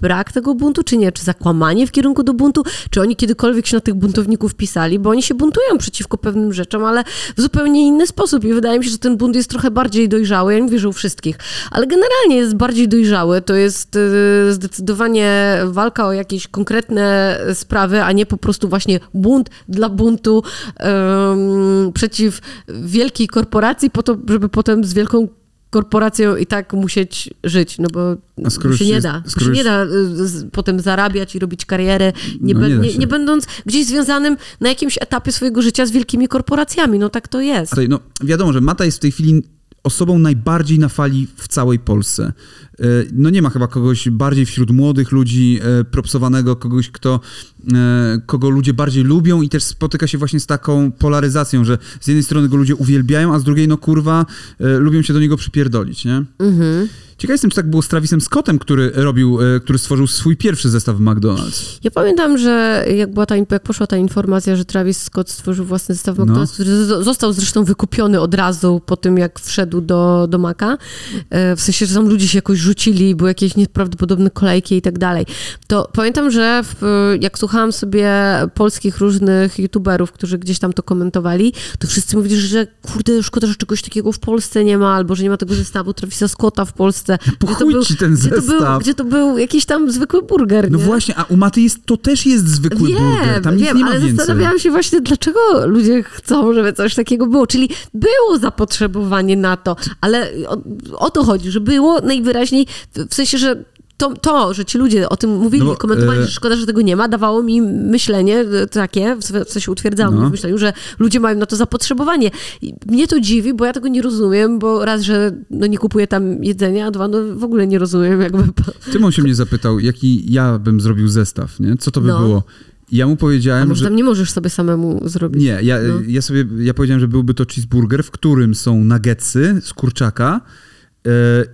brak tego buntu, czy nie? Czy zakłamanie w kierunku do buntu? Czy oni kiedykolwiek się na tych buntowników pisali? Bo oni się buntują przeciwko pewnym rzeczom, ale w zupełnie inny sposób. I wydaje mi się, że ten bunt jest trochę bardziej dojrzały. Ja nie że u wszystkich, ale generalnie jest bardziej dojrzały. To jest y, zdecydowanie walka o jakieś konkretne sprawy, a nie po prostu właśnie bunt dla buntu przeciw wielkiej korporacji po to, żeby potem z wielką korporacją i tak musieć żyć, no bo się nie da. Skoro się nie da y, potem zarabiać i robić karierę, nie, no, be, nie, nie, będąc gdzieś związanym na jakimś etapie swojego życia z wielkimi korporacjami. No tak to jest. No wiadomo, że Mata jest w tej chwili osobą najbardziej na fali w całej Polsce. E, no nie ma chyba kogoś bardziej wśród młodych ludzi e, propsowanego, kogoś, kto, e, kogo ludzie bardziej lubią i też spotyka się właśnie z taką polaryzacją, że z jednej strony go ludzie uwielbiają, a z drugiej, no kurwa, lubią się do niego przypierdolić, nie? Mhm. Ciekaw jestem, czy tak było z Travisem Scottem, który robił, który stworzył swój pierwszy zestaw w McDonald's. Ja pamiętam, że jak, była ta, jak poszła ta informacja, że Travis Scott stworzył własny zestaw w no. McDonald's, który został zresztą wykupiony od razu po tym, jak wszedł do, do Maka, e, w sensie, że tam ludzie się jakoś rzucili, były jakieś nieprawdopodobne kolejki i tak dalej, to pamiętam, że w, jak słuchałam sobie polskich różnych youtuberów, którzy gdzieś tam to komentowali, to wszyscy mówili, że kurde, szkoda, że czegoś takiego w Polsce nie ma, albo że nie ma tego zestawu Travisa Scotta w Polsce, Polsce. Po gdzie, był, ten gdzie, to był, gdzie to był jakiś tam zwykły burger, No nie? właśnie, a u Maty jest, to też jest zwykły wiem, burger. Tam wiem, nie ma ale więcej. zastanawiałam się właśnie, dlaczego ludzie chcą, żeby coś takiego było. Czyli było zapotrzebowanie na to, ale o, o to chodzi, że było najwyraźniej, w sensie, że to, to, że ci ludzie o tym mówili, no komentowali, e... że szkoda, że tego nie ma, dawało mi myślenie e, takie, w sensie utwierdzało no. w myśleniu, że ludzie mają na to zapotrzebowanie. I mnie to dziwi, bo ja tego nie rozumiem, bo raz, że no nie kupuję tam jedzenia, a dwa, no w ogóle nie rozumiem jakby... Tymon się mnie zapytał, jaki ja bym zrobił zestaw, nie? Co to by no. było? Ja mu powiedziałem, A może że... tam nie możesz sobie samemu zrobić. Nie, ja, no. ja sobie, ja powiedziałem, że byłby to cheeseburger, w którym są nuggetsy z kurczaka,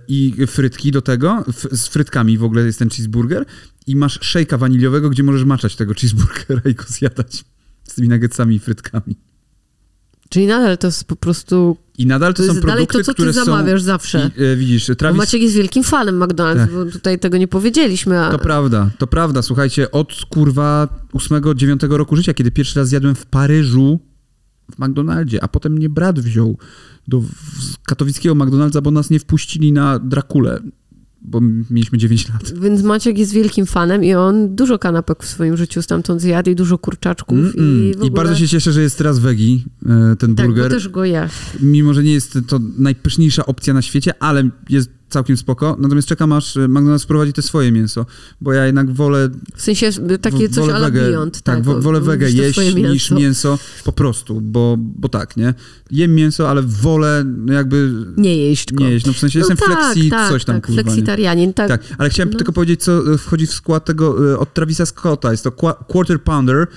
i frytki do tego, z frytkami w ogóle jest ten cheeseburger i masz szejka waniliowego, gdzie możesz maczać tego cheeseburgera i go zjadać z tymi nuggetsami i frytkami. Czyli nadal to jest po prostu... I nadal to, to są produkty, to, co które ty zamawiasz zawsze. I, e, widzisz, Travis... Bo Maciek jest wielkim fanem McDonald's, tak. bo tutaj tego nie powiedzieliśmy. A... To prawda, to prawda. Słuchajcie, od kurwa 8-9 roku życia, kiedy pierwszy raz zjadłem w Paryżu w McDonaldzie, a potem mnie brat wziął do katowickiego McDonald'sa, bo nas nie wpuścili na Drakulę, bo mieliśmy 9 lat. Więc Maciek jest wielkim fanem i on dużo kanapek w swoim życiu stamtąd zjadł i dużo kurczaczków. Mm -mm. I, ogóle... I, bardzo się cieszę, że jest teraz wegi, e, ten tak, burger. Tak, też go ja. Mimo, że nie jest to najpyszniejsza opcja na świecie, ale jest całkiem spoko. Natomiast czekam aż y, McDonald's wprowadzi te swoje mięso, bo ja jednak wolę... W sensie takie coś ala Beyond. Tak, tak wolę wege jeść mięso. niż mięso po prostu, bo, bo tak, nie? Jem mięso, ale wolę jakby... Nie jeść go. Nie jeść, no w sensie no jestem tak, flexi, tak, coś tam tak, kurwa, fleksitarianin, tak. tak. Ale chciałem no. tylko powiedzieć, co y, wchodzi w skład tego y, od Travisa Scotta. Jest to quarter pounder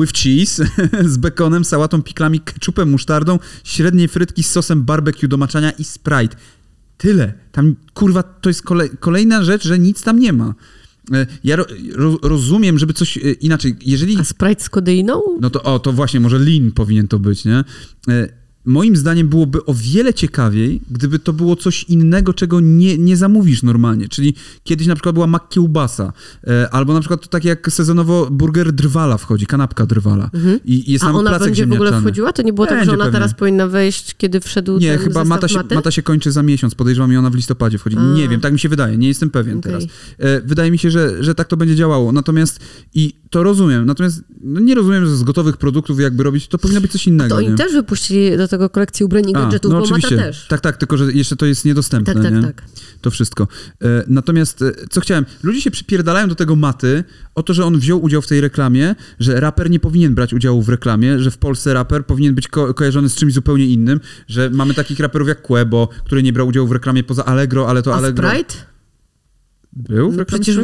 with cheese z bekonem, sałatą, piklami, ketchupem, musztardą, średnie frytki z sosem barbecue do maczania i Sprite. Tyle. Tam, kurwa, to jest kolej, kolejna rzecz, że nic tam nie ma. E, ja ro, ro, rozumiem, żeby coś e, inaczej. Jeżeli. A Sprite z kodeiną? No to o, to właśnie, może lean powinien to być, nie? Moim zdaniem byłoby o wiele ciekawiej, gdyby to było coś innego, czego nie, nie zamówisz normalnie. Czyli kiedyś na przykład była makiełbasa, e, albo na przykład to tak jak sezonowo burger drwala wchodzi, kanapka drwala. Mhm. I, jest A tam ona placek będzie w ogóle wchodziła? To nie było będzie tak, że ona pewnie. teraz powinna wejść, kiedy wszedł Nie, chyba mata się, mata się kończy za miesiąc. Podejrzewam, i ona w listopadzie wchodzi. A. Nie wiem, tak mi się wydaje. Nie jestem pewien okay. teraz. E, wydaje mi się, że, że tak to będzie działało. Natomiast i to rozumiem. Natomiast no nie rozumiem, że z gotowych produktów jakby robić, to powinno być coś innego. To oni też wypuścili do tego kolekcji ubrań i gadżetów, no, bo oczywiście. Mata też. Tak, tak, tylko że jeszcze to jest niedostępne, tak, tak, nie? tak. To wszystko. E, natomiast e, co chciałem? Ludzie się przypierdalają do tego Maty o to, że on wziął udział w tej reklamie, że raper nie powinien brać udziału w reklamie, że w Polsce raper powinien być ko kojarzony z czymś zupełnie innym, że mamy takich raperów jak Quebo, który nie brał udziału w reklamie poza Allegro, ale to A Allegro... Sprite? Był w Przecież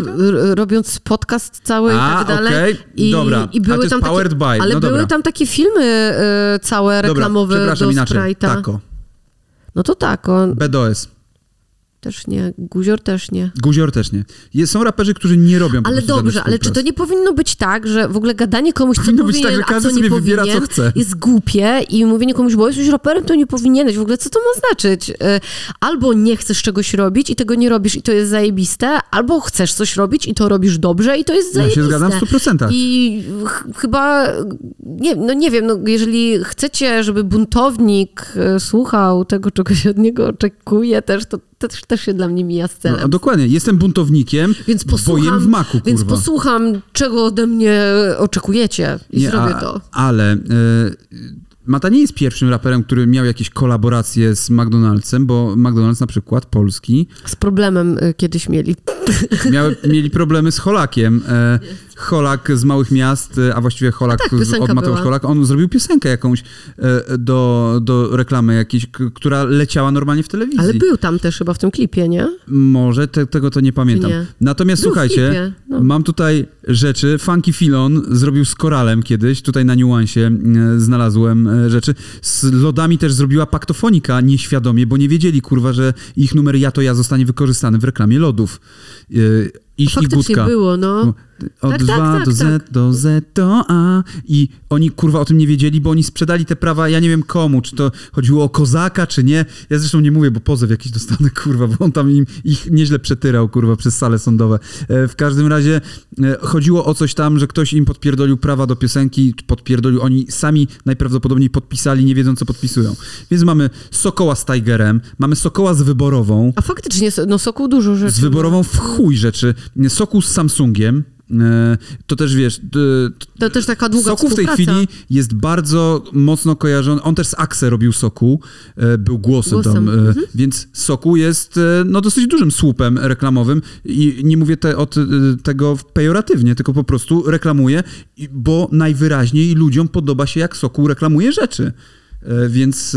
robiąc podcast cały A, i tak dalej. Okay. I, dobra. I były tam powered takie, by. Ale no były dobra. tam takie filmy y, całe reklamowe dobra, przepraszam, do inaczej. Sprite'a. Tako. No to tako. BDOS. Też nie. Guzior też nie. Guzior też nie. Jest, są raperzy, którzy nie robią Ale dobrze, ale czy to nie powinno być tak, że w ogóle gadanie komuś, co Powinno być powinien, tak, że każdy a co nie wybiera, co powinien, chce. jest głupie i mówienie komuś, bo jesteś raperem, to nie powinieneś. W ogóle co to ma znaczyć? Y, Albo nie chcesz czegoś robić i tego nie robisz i to jest zajebiste, albo chcesz coś robić i to robisz dobrze i to jest Ja zajebiste. się zgadzam w 100%. I ch- chyba, nie, no nie wiem, no jeżeli chcecie, żeby buntownik e, słuchał tego, czego się od niego oczekuje też, to też, też się dla mnie mija z celem. No, dokładnie. Jestem buntownikiem, Więc posłucham, w maku, kurwa. Więc posłucham, czego ode mnie oczekujecie i zrobię a, to. Ale... E, Mata nie jest pierwszym raperem, który miał jakieś kolaboracje z McDonald'sem, bo McDonald's na przykład, polski, Z problemem y, kiedyś mieli. miały, mieli problemy z Holakiem. E, Holak z małych miast, e, a właściwie Holak tak, z, od Mateusz była. Holak, on zrobił piosenkę jakąś e, do, do reklamy jakiejś, która leciała normalnie w telewizji. Ale był tam też chyba w tym klipie, nie? Może, te, tego to nie pamiętam. Nie. Natomiast Był słuchajcie, no. mam tutaj rzeczy. Funky Filon zrobił z koralem kiedyś, tutaj na niuansie e, znalazłem rzeczy. Z lodami też zrobiła paktofonika nieświadomie, bo nie wiedzieli, kurwa, że ich numer Ja to ja zostanie wykorzystany w reklamie lodów. Ich i Gutka. było, no. Od Tak, 2 tak, tak, do Z, tak. do Z, do A. I oni kurwa o tym nie wiedzieli, bo oni sprzedali te prawa, ja nie wiem komu, czy to chodziło o kozaka, czy nie. Ja zresztą nie mówię, bo pozew jakiś dostanę, kurwa, bo on tam im, ich nieźle przetyrał, kurwa, przez sale sądowe. E, w każdym razie e, chodziło o coś tam, że ktoś im podpierdolił prawa do piosenki, podpierdolił, oni sami najprawdopodobniej podpisali, nie wiedzą, co podpisują. Więc mamy Sokoła z Tigerem, mamy Sokoła z Wyborową, A faktycznie, no Sokół dużo rzeczy. z wyborową w chuj rzeczy. Sokół z Samsungiem. e, To też wiesz, d- To też taka długa Sokół w tej chwili jest bardzo mocno kojarzony. On też z Axe robił Sokół, e, był głosem, Głosem, tam, e, mhm. więc Sokół jest e, no, dosyć dużym słupem reklamowym i nie mówię te, od e, tego pejoratywnie, tylko po prostu reklamuje, bo najwyraźniej ludziom podoba się, jak Sokół reklamuje rzeczy. E, Więc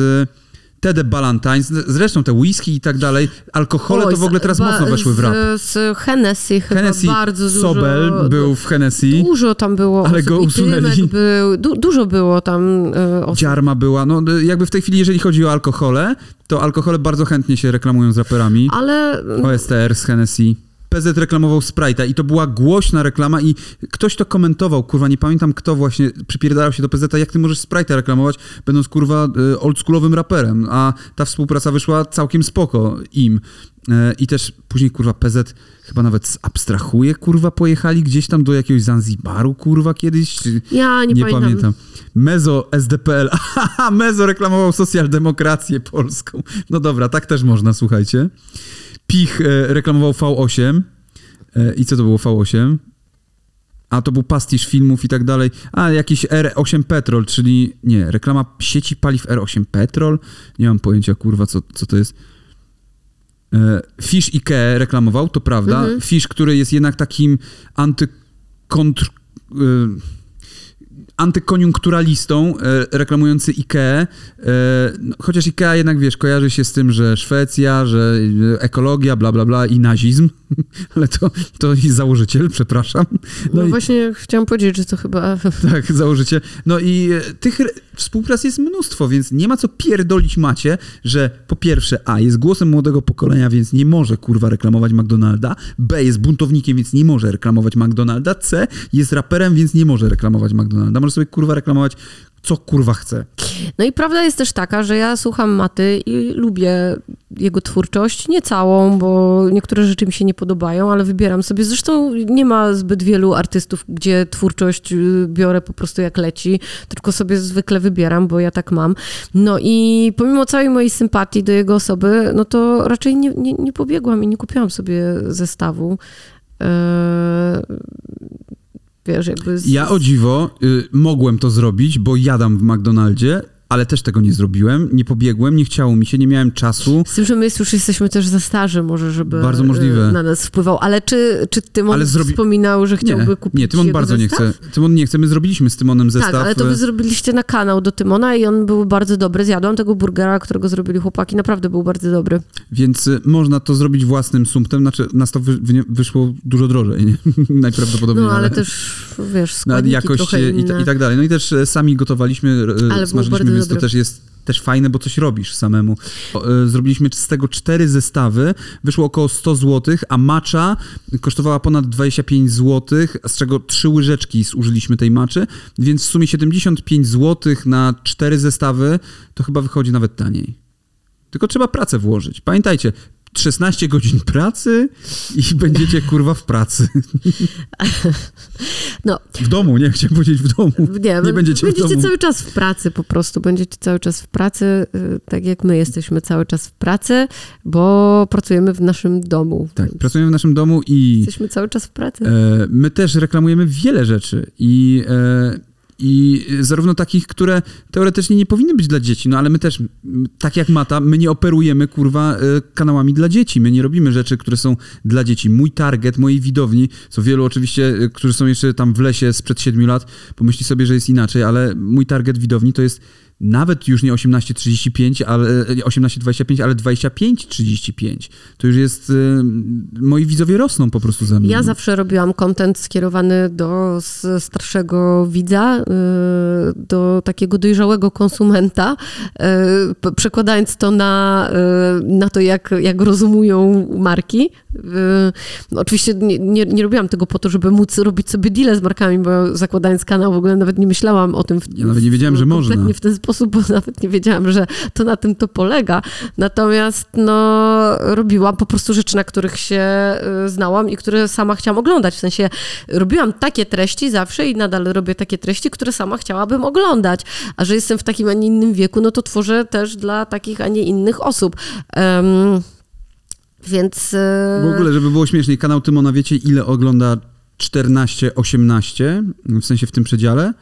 e, te The Ballantines, zresztą te whisky i tak dalej, alkohole Oj, to w ogóle teraz mocno weszły w rap. Z, z Hennessy chyba Hennessy, bardzo dużo. Sobel był w Hennessy. Dużo tam było Ale go usunęli. Był, du, dużo było tam e, osób. Dziarma była, no jakby w tej chwili, jeżeli chodzi o alkohole, to alkohole bardzo chętnie się reklamują z raperami. Ale OSTR z Hennessy. PZ reklamował Sprite'a i to była głośna reklama i ktoś to komentował, kurwa, nie pamiętam kto właśnie przypierdalał się do PZ, jak ty możesz Sprite'a reklamować, będąc, kurwa, y, oldschoolowym raperem, a ta współpraca wyszła całkiem spoko im. E, I też później, kurwa, PZ chyba nawet abstrahuje, kurwa, pojechali gdzieś tam do jakiegoś Zanzibaru, kurwa, kiedyś. ja nie, nie pamiętam. pamiętam. Mezo SDPL. Mezo reklamował socjaldemokrację polską. No dobra, tak też można, słuchajcie. Pich e, reklamował V8. E, I co to było V8? A to był pastisz filmów i tak dalej. A jakiś R8 Petrol, czyli nie, reklama sieci paliw R8 Petrol. Nie mam pojęcia, kurwa, co, co to jest. E, Fish Ikea reklamował, to prawda. Mhm. Fish, który jest jednak takim antykontr... antykoniunkturalistą e, reklamujący IKEA, e, no, chociaż IKEA jednak, wiesz, kojarzy się z tym, że Szwecja, że e, ekologia, bla, bla, bla i nazizm, ale to, to i założyciel, przepraszam. No, No, i, właśnie chciałam powiedzieć, że to chyba... tak, założyciel. No i e, tych współprac jest mnóstwo, więc nie ma co pierdolić macie, że po pierwsze, A, jest głosem młodego pokolenia, więc nie może, kurwa, reklamować McDonalda, B, jest buntownikiem, więc nie może reklamować McDonalda, C, jest raperem, więc nie może reklamować McDonalda. Może sobie, kurwa, reklamować co kurwa chce. No i prawda jest też taka, że ja słucham Maty i lubię jego twórczość. Nie całą, bo niektóre rzeczy mi się nie podobają, ale wybieram sobie. Zresztą nie ma zbyt wielu artystów, gdzie twórczość y, biorę po prostu jak leci, tylko sobie zwykle wybieram, bo ja tak mam. No i pomimo całej mojej sympatii do jego osoby, no to raczej nie, nie, nie pobiegłam i nie kupiłam sobie zestawu. Eee, wiesz, jakby... Z... Ja o dziwo y, mogłem to zrobić, bo jadam w McDonaldzie, ale też tego nie zrobiłem. Nie pobiegłem, nie chciało mi się, nie miałem czasu. Z tym, że my już jesteśmy też za starzy, może, żeby Bardzo możliwe. e, na nas wpływał. Ale czy, czy Tymon Ale zrobi- wspominał, że chciałby Nie, kupić nie, Tymon bardzo zestaw? nie chce. Tymon nie chce. My zrobiliśmy z Tymonem zestaw. Tak, ale to wy y, zrobiliście na kanał do Tymona i on był bardzo dobry. Zjadłam tego burgera, którego zrobili chłopaki. Naprawdę był bardzo dobry. Więc y, można to zrobić własnym sumptem, znaczy nas to wy, wy, wyszło dużo drożej, nie? najprawdopodobniej. No, ale też, wiesz, na składniki jakość i, i tak dalej. No i też sami gotowaliśmy, było smażyliśmy, więc to dobre. też jest też fajne, bo coś robisz samemu. E, Zrobiliśmy z tego cztery zestawy, wyszło około 100 zł, a macza kosztowała ponad 25 zł, z czego trzy łyżeczki zużyliśmy tej maczy, więc w sumie 75 zł na cztery zestawy to chyba wychodzi nawet taniej. Tylko trzeba pracę włożyć. Pamiętajcie, 16 godzin pracy i będziecie kurwa w pracy. No, W domu, nie chciałem powiedzieć w domu. nie, Nie będziecie w domu. cały czas w pracy po prostu. Będziecie cały czas w pracy, y, tak jak my jesteśmy cały czas w pracy, bo pracujemy w naszym domu. Tak, pracujemy w naszym domu i Jesteśmy cały czas w pracy. e, my też reklamujemy wiele rzeczy i, e, i zarówno takich, które teoretycznie nie powinny być dla dzieci, no ale my też, tak jak Mata, my nie operujemy, kurwa, e, kanałami dla dzieci. My nie robimy rzeczy, które są dla dzieci. Mój target, mojej widowni, co wielu oczywiście, e, którzy są jeszcze tam w lesie sprzed 7 lat, pomyśli sobie, że jest inaczej, ale mój target widowni to jest nawet już nie 18-35, ale e, 18-25, ale 25-35. To już jest. e, moi widzowie rosną po prostu ze mną. Ja zawsze robiłam content skierowany do starszego widza, y, do takiego dojrzałego konsumenta, y, przekładając to na, y, na to, jak, jak rozumują marki. Y, no Oczywiście nie, nie, nie robiłam tego po to, żeby móc robić sobie deale z markami, bo zakładając kanał w ogóle nawet nie myślałam o tym. W, Ja nawet nie wiedziałem, że można. w ten sposób, bo nawet nie wiedziałam, że to na tym to polega. Natomiast no, robiłam po prostu rzeczy, na których się y, znałam i które sama chciałam oglądać. W sensie robiłam takie treści zawsze i nadal robię takie treści, które sama chciałabym oglądać. A że jestem w takim, a nie innym wieku, no to tworzę też dla takich, a nie innych osób. Em, więc... y, W ogóle, żeby było śmieszniej, kanał Tymona, wiecie ile ogląda 14-18, w sensie w tym przedziale?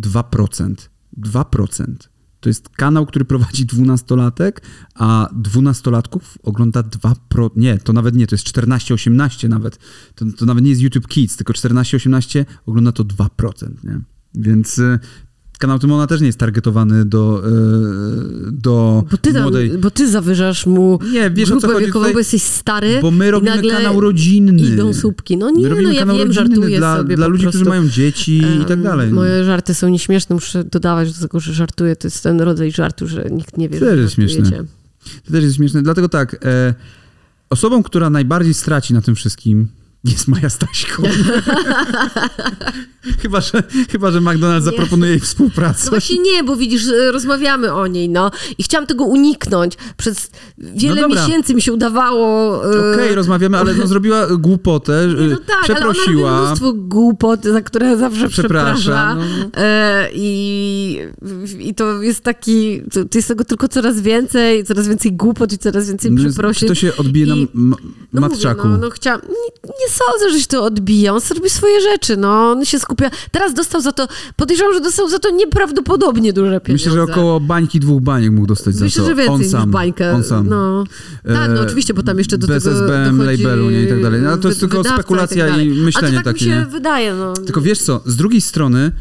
2%. 2%. To jest kanał, który prowadzi 12-latek, a 12-latków ogląda 2%. Nie, to nawet nie, to jest 14-18 nawet. To, to nawet nie jest YouTube Kids, tylko 14-18 ogląda to 2%, nie? Więc y, kanał Tymona też nie jest targetowany do, y, do bo ty, młodej... bo ty zawyżasz mu Nie, wiesz o co grupę chodzi wiekową, tutaj? bo jesteś stary Bo my robimy kanał rodzinny. Idą słupki. No nie, no ja wiem, żartuję dla, sobie dla ludzi, prostu. którzy mają dzieci i tak Em, dalej. Moje żarty są nieśmieszne, muszę dodawać do tego, że żartuję. To jest ten rodzaj żartu, że nikt nie wie, To że jest śmieszne. To też jest śmieszne. Dlatego tak, e, osobą, która najbardziej straci na tym wszystkim jest Maja Staśko. chyba, że, chyba, że McDonald's zaproponuje jej współpracę. No właśnie nie, bo widzisz, e, rozmawiamy o niej, no. I chciałam tego uniknąć. Przez wiele No miesięcy mi się udawało... e, Okej, rozmawiamy, ale no, zrobiła głupotę, nie, no tak, ale ona przeprosiła. mnóstwo głupot, za które zawsze Przeprasza, no, no. E, i, I to jest taki, to, jest tego tylko coraz więcej, coraz więcej głupot i coraz więcej No, przeprosin. Czy to się odbije na No matczaku? Mówię, no, no chciałam, nie, nie sądzę, że się to odbija. On robi swoje rzeczy, no. On się skupia. Teraz dostał za to, podejrzewam, że dostał za to nieprawdopodobnie duże pieniądze. Myślę, że około bańki, dwóch baniek mógł dostać Myślę, za to. że więcej on niż sam, bańkę. On sam. No. Tak, no E, oczywiście, bo tam jeszcze do bez tego SBM, dochodzi labelu, nie, i tak dalej. No, ale to jest tylko spekulacja tak i myślenie A to tak takie, mi się wydaje, no. Tylko wiesz co, z drugiej strony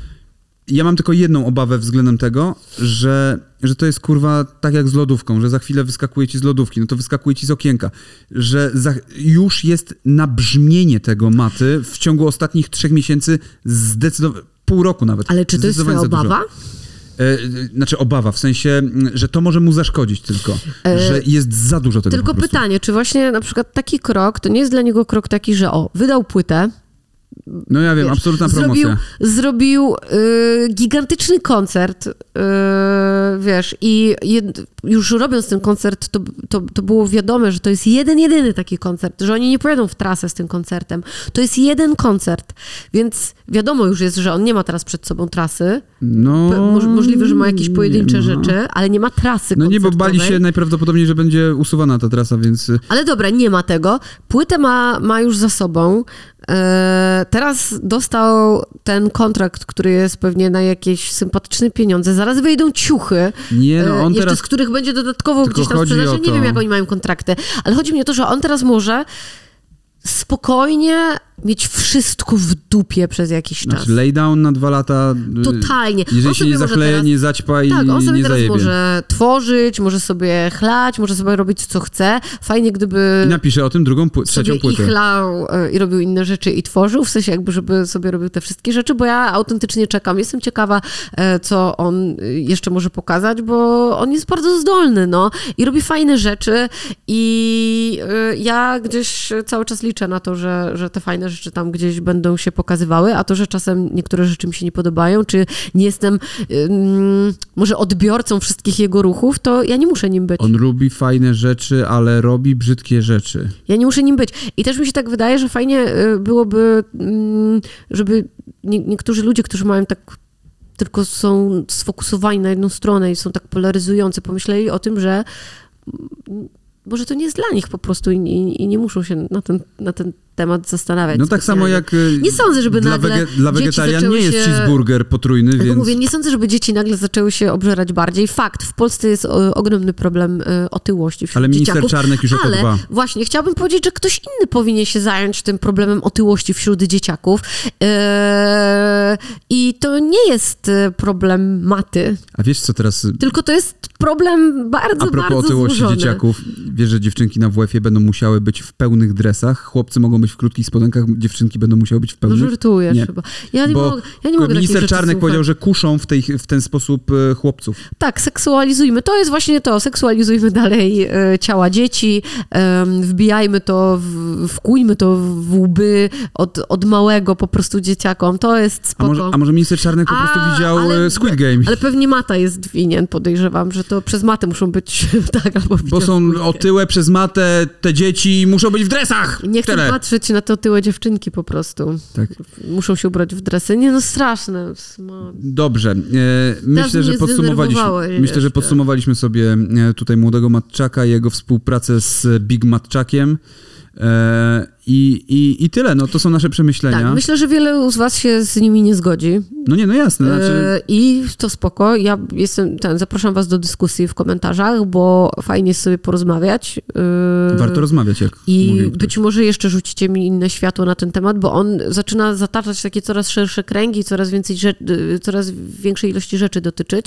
ja mam tylko jedną obawę względem tego, że, że to jest kurwa tak jak z lodówką, że za chwilę wyskakuje ci z lodówki, no to wyskakuje ci z okienka, że za, już jest nabrzmienie tego maty w ciągu ostatnich trzech miesięcy zdecydowanie, pół roku nawet. Ale czy to jest twoja obawa? E, znaczy obawa, w sensie, że to może mu zaszkodzić tylko, E, że jest za dużo tego Tylko pytanie, czy właśnie na przykład taki krok, to nie jest dla niego krok taki, że o, wydał płytę, No ja wiem, Wiesz, absolutna zrobił, promocja. zrobił y, gigantyczny koncert, y, wiesz, i jed, już robiąc ten koncert, to, to, to było wiadome, że to jest jeden, jedyny taki koncert, że oni nie pojadą w trasę z tym koncertem. To jest jeden koncert, więc wiadomo już jest, że on nie ma teraz przed sobą trasy. No, moż, możliwe, że ma jakieś pojedyncze ma. rzeczy, ale nie ma trasy No nie, bo bali się najprawdopodobniej, że będzie usuwana ta trasa, więc... y, Ale dobra, nie ma tego. Płytę ma, ma już za sobą. E, teraz dostał ten kontrakt, który jest pewnie na jakieś sympatyczne pieniądze. Zaraz wyjdą ciuchy, Nie, no e, on jeszcze teraz... z których będzie dodatkowo Tylko gdzieś tam sprzedaż. nie wiem, jak oni mają kontrakty, ale chodzi mi o to, że on teraz może spokojnie mieć wszystko w dupie przez jakiś czas. Znaczy lay down na dwa lata. y, Totalnie. Jeżeli się nie zachleje, teraz- nie zaćpa i Tak, on sobie nie teraz zajebie. może tworzyć, może sobie chlać, może sobie robić co chce. Fajnie, gdyby I napisze o tym drugą, pły- trzecią sobie i płytę. chlał e, i robił inne rzeczy i tworzył, w sensie jakby, żeby sobie robił te wszystkie rzeczy, bo ja autentycznie czekam. Jestem ciekawa, e, co on e, jeszcze może pokazać, bo on jest bardzo zdolny, no. I robi fajne rzeczy i ja gdzieś cały czas liczę na to, że, że te fajne rzeczy tam gdzieś będą się pokazywały, a to, że czasem niektóre rzeczy mi się nie podobają, czy nie jestem może odbiorcą wszystkich jego ruchów, to ja nie muszę nim być. On lubi fajne rzeczy, ale robi brzydkie rzeczy. Ja nie muszę nim być. I też mi się tak wydaje, że fajnie y, byłoby, żeby nie, niektórzy ludzie, którzy mają tak tylko są sfokusowani na jedną stronę i są tak polaryzujący, pomyśleli o tym, że mm, może to nie jest dla nich po prostu i, i, i nie muszą się na ten, na ten temat zastanawiać. No tak samo jak y, Nie sądzę, żeby dla, nagle dla dzieci wegetarian nie jest się- cheeseburger potrójny, Tylko więc mówię, nie sądzę, żeby dzieci nagle zaczęły się obżerać bardziej. Fakt, w Polsce jest o, ogromny problem y, otyłości wśród ale minister dzieciaków. Czarnek już o to Ale właśnie, chciałabym powiedzieć, że ktoś inny powinien się zająć tym problemem otyłości wśród dzieciaków. I to nie jest problem maty, A wiesz co teraz, y, tylko to jest problem bardzo, a propos bardzo otyłości złożony. dzieciaków, wiesz, że dziewczynki na WF-ie będą musiały być w pełnych dresach, chłopcy mogą być w krótkich spodenkach, dziewczynki będą musiały być w No pełnych. żartujesz Nie. chyba. Ja nie, Bo mogę, ja nie mogę minister Czarnek powiedział, że kuszą w, tej, w ten sposób e, chłopców. Tak, seksualizujmy. To jest właśnie to. Seksualizujmy dalej e, ciała dzieci, em, wbijajmy to, w, wkujmy to w łby od, od małego po prostu dzieciakom. To jest A spoko. może, a może minister Czarnek po A, prostu widział ale- e, Squid Game? Ale pewnie Mata jest winien, podejrzewam, że to przez Matę muszą być tak albo Bo są otyłe przez matę, te dzieci muszą być w dresach! Nie chcę. Patrzeć na te otyłe dziewczynki po prostu. Tak. Muszą się ubrać w dresy. Nie no, straszne. Sma- Dobrze. E, myślę, że podsumowaliśmy, myślę, że jeszcze. podsumowaliśmy sobie e, tutaj młodego Matczaka i jego współpracę z Big Matczakiem. E, i, i, I tyle, no to są nasze przemyślenia. Tak, myślę, że wiele z was się z nimi nie zgodzi. No nie, no jasne. Znaczy, E, I to spoko. Ja jestem, ten, zapraszam was do dyskusji w komentarzach, bo fajnie jest sobie porozmawiać. E, warto rozmawiać, jak I być może jeszcze rzucicie mi inne światło na ten temat, bo on zaczyna zataczać takie coraz szersze kręgi, coraz więcej rzeczy, coraz większej ilości rzeczy dotyczyć.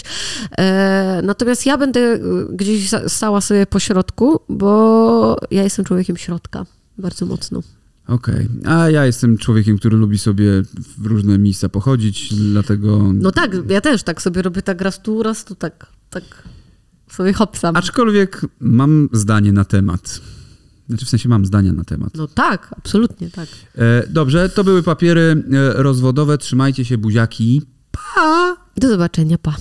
E, natomiast ja będę e, gdzieś stała sobie po środku, bo ja jestem człowiekiem środka. Bardzo mocno. Okej. A ja jestem człowiekiem, który lubi sobie w różne miejsca pochodzić, dlatego... No tak, ja też tak sobie robię tak raz tu, raz tu, tak, tak sobie hopsam. Aczkolwiek mam zdanie na temat. Znaczy w sensie mam zdania na temat. No tak, absolutnie tak. E, dobrze, to były papiery e, rozwodowe. Trzymajcie się, buziaki. Pa! Do zobaczenia, pa.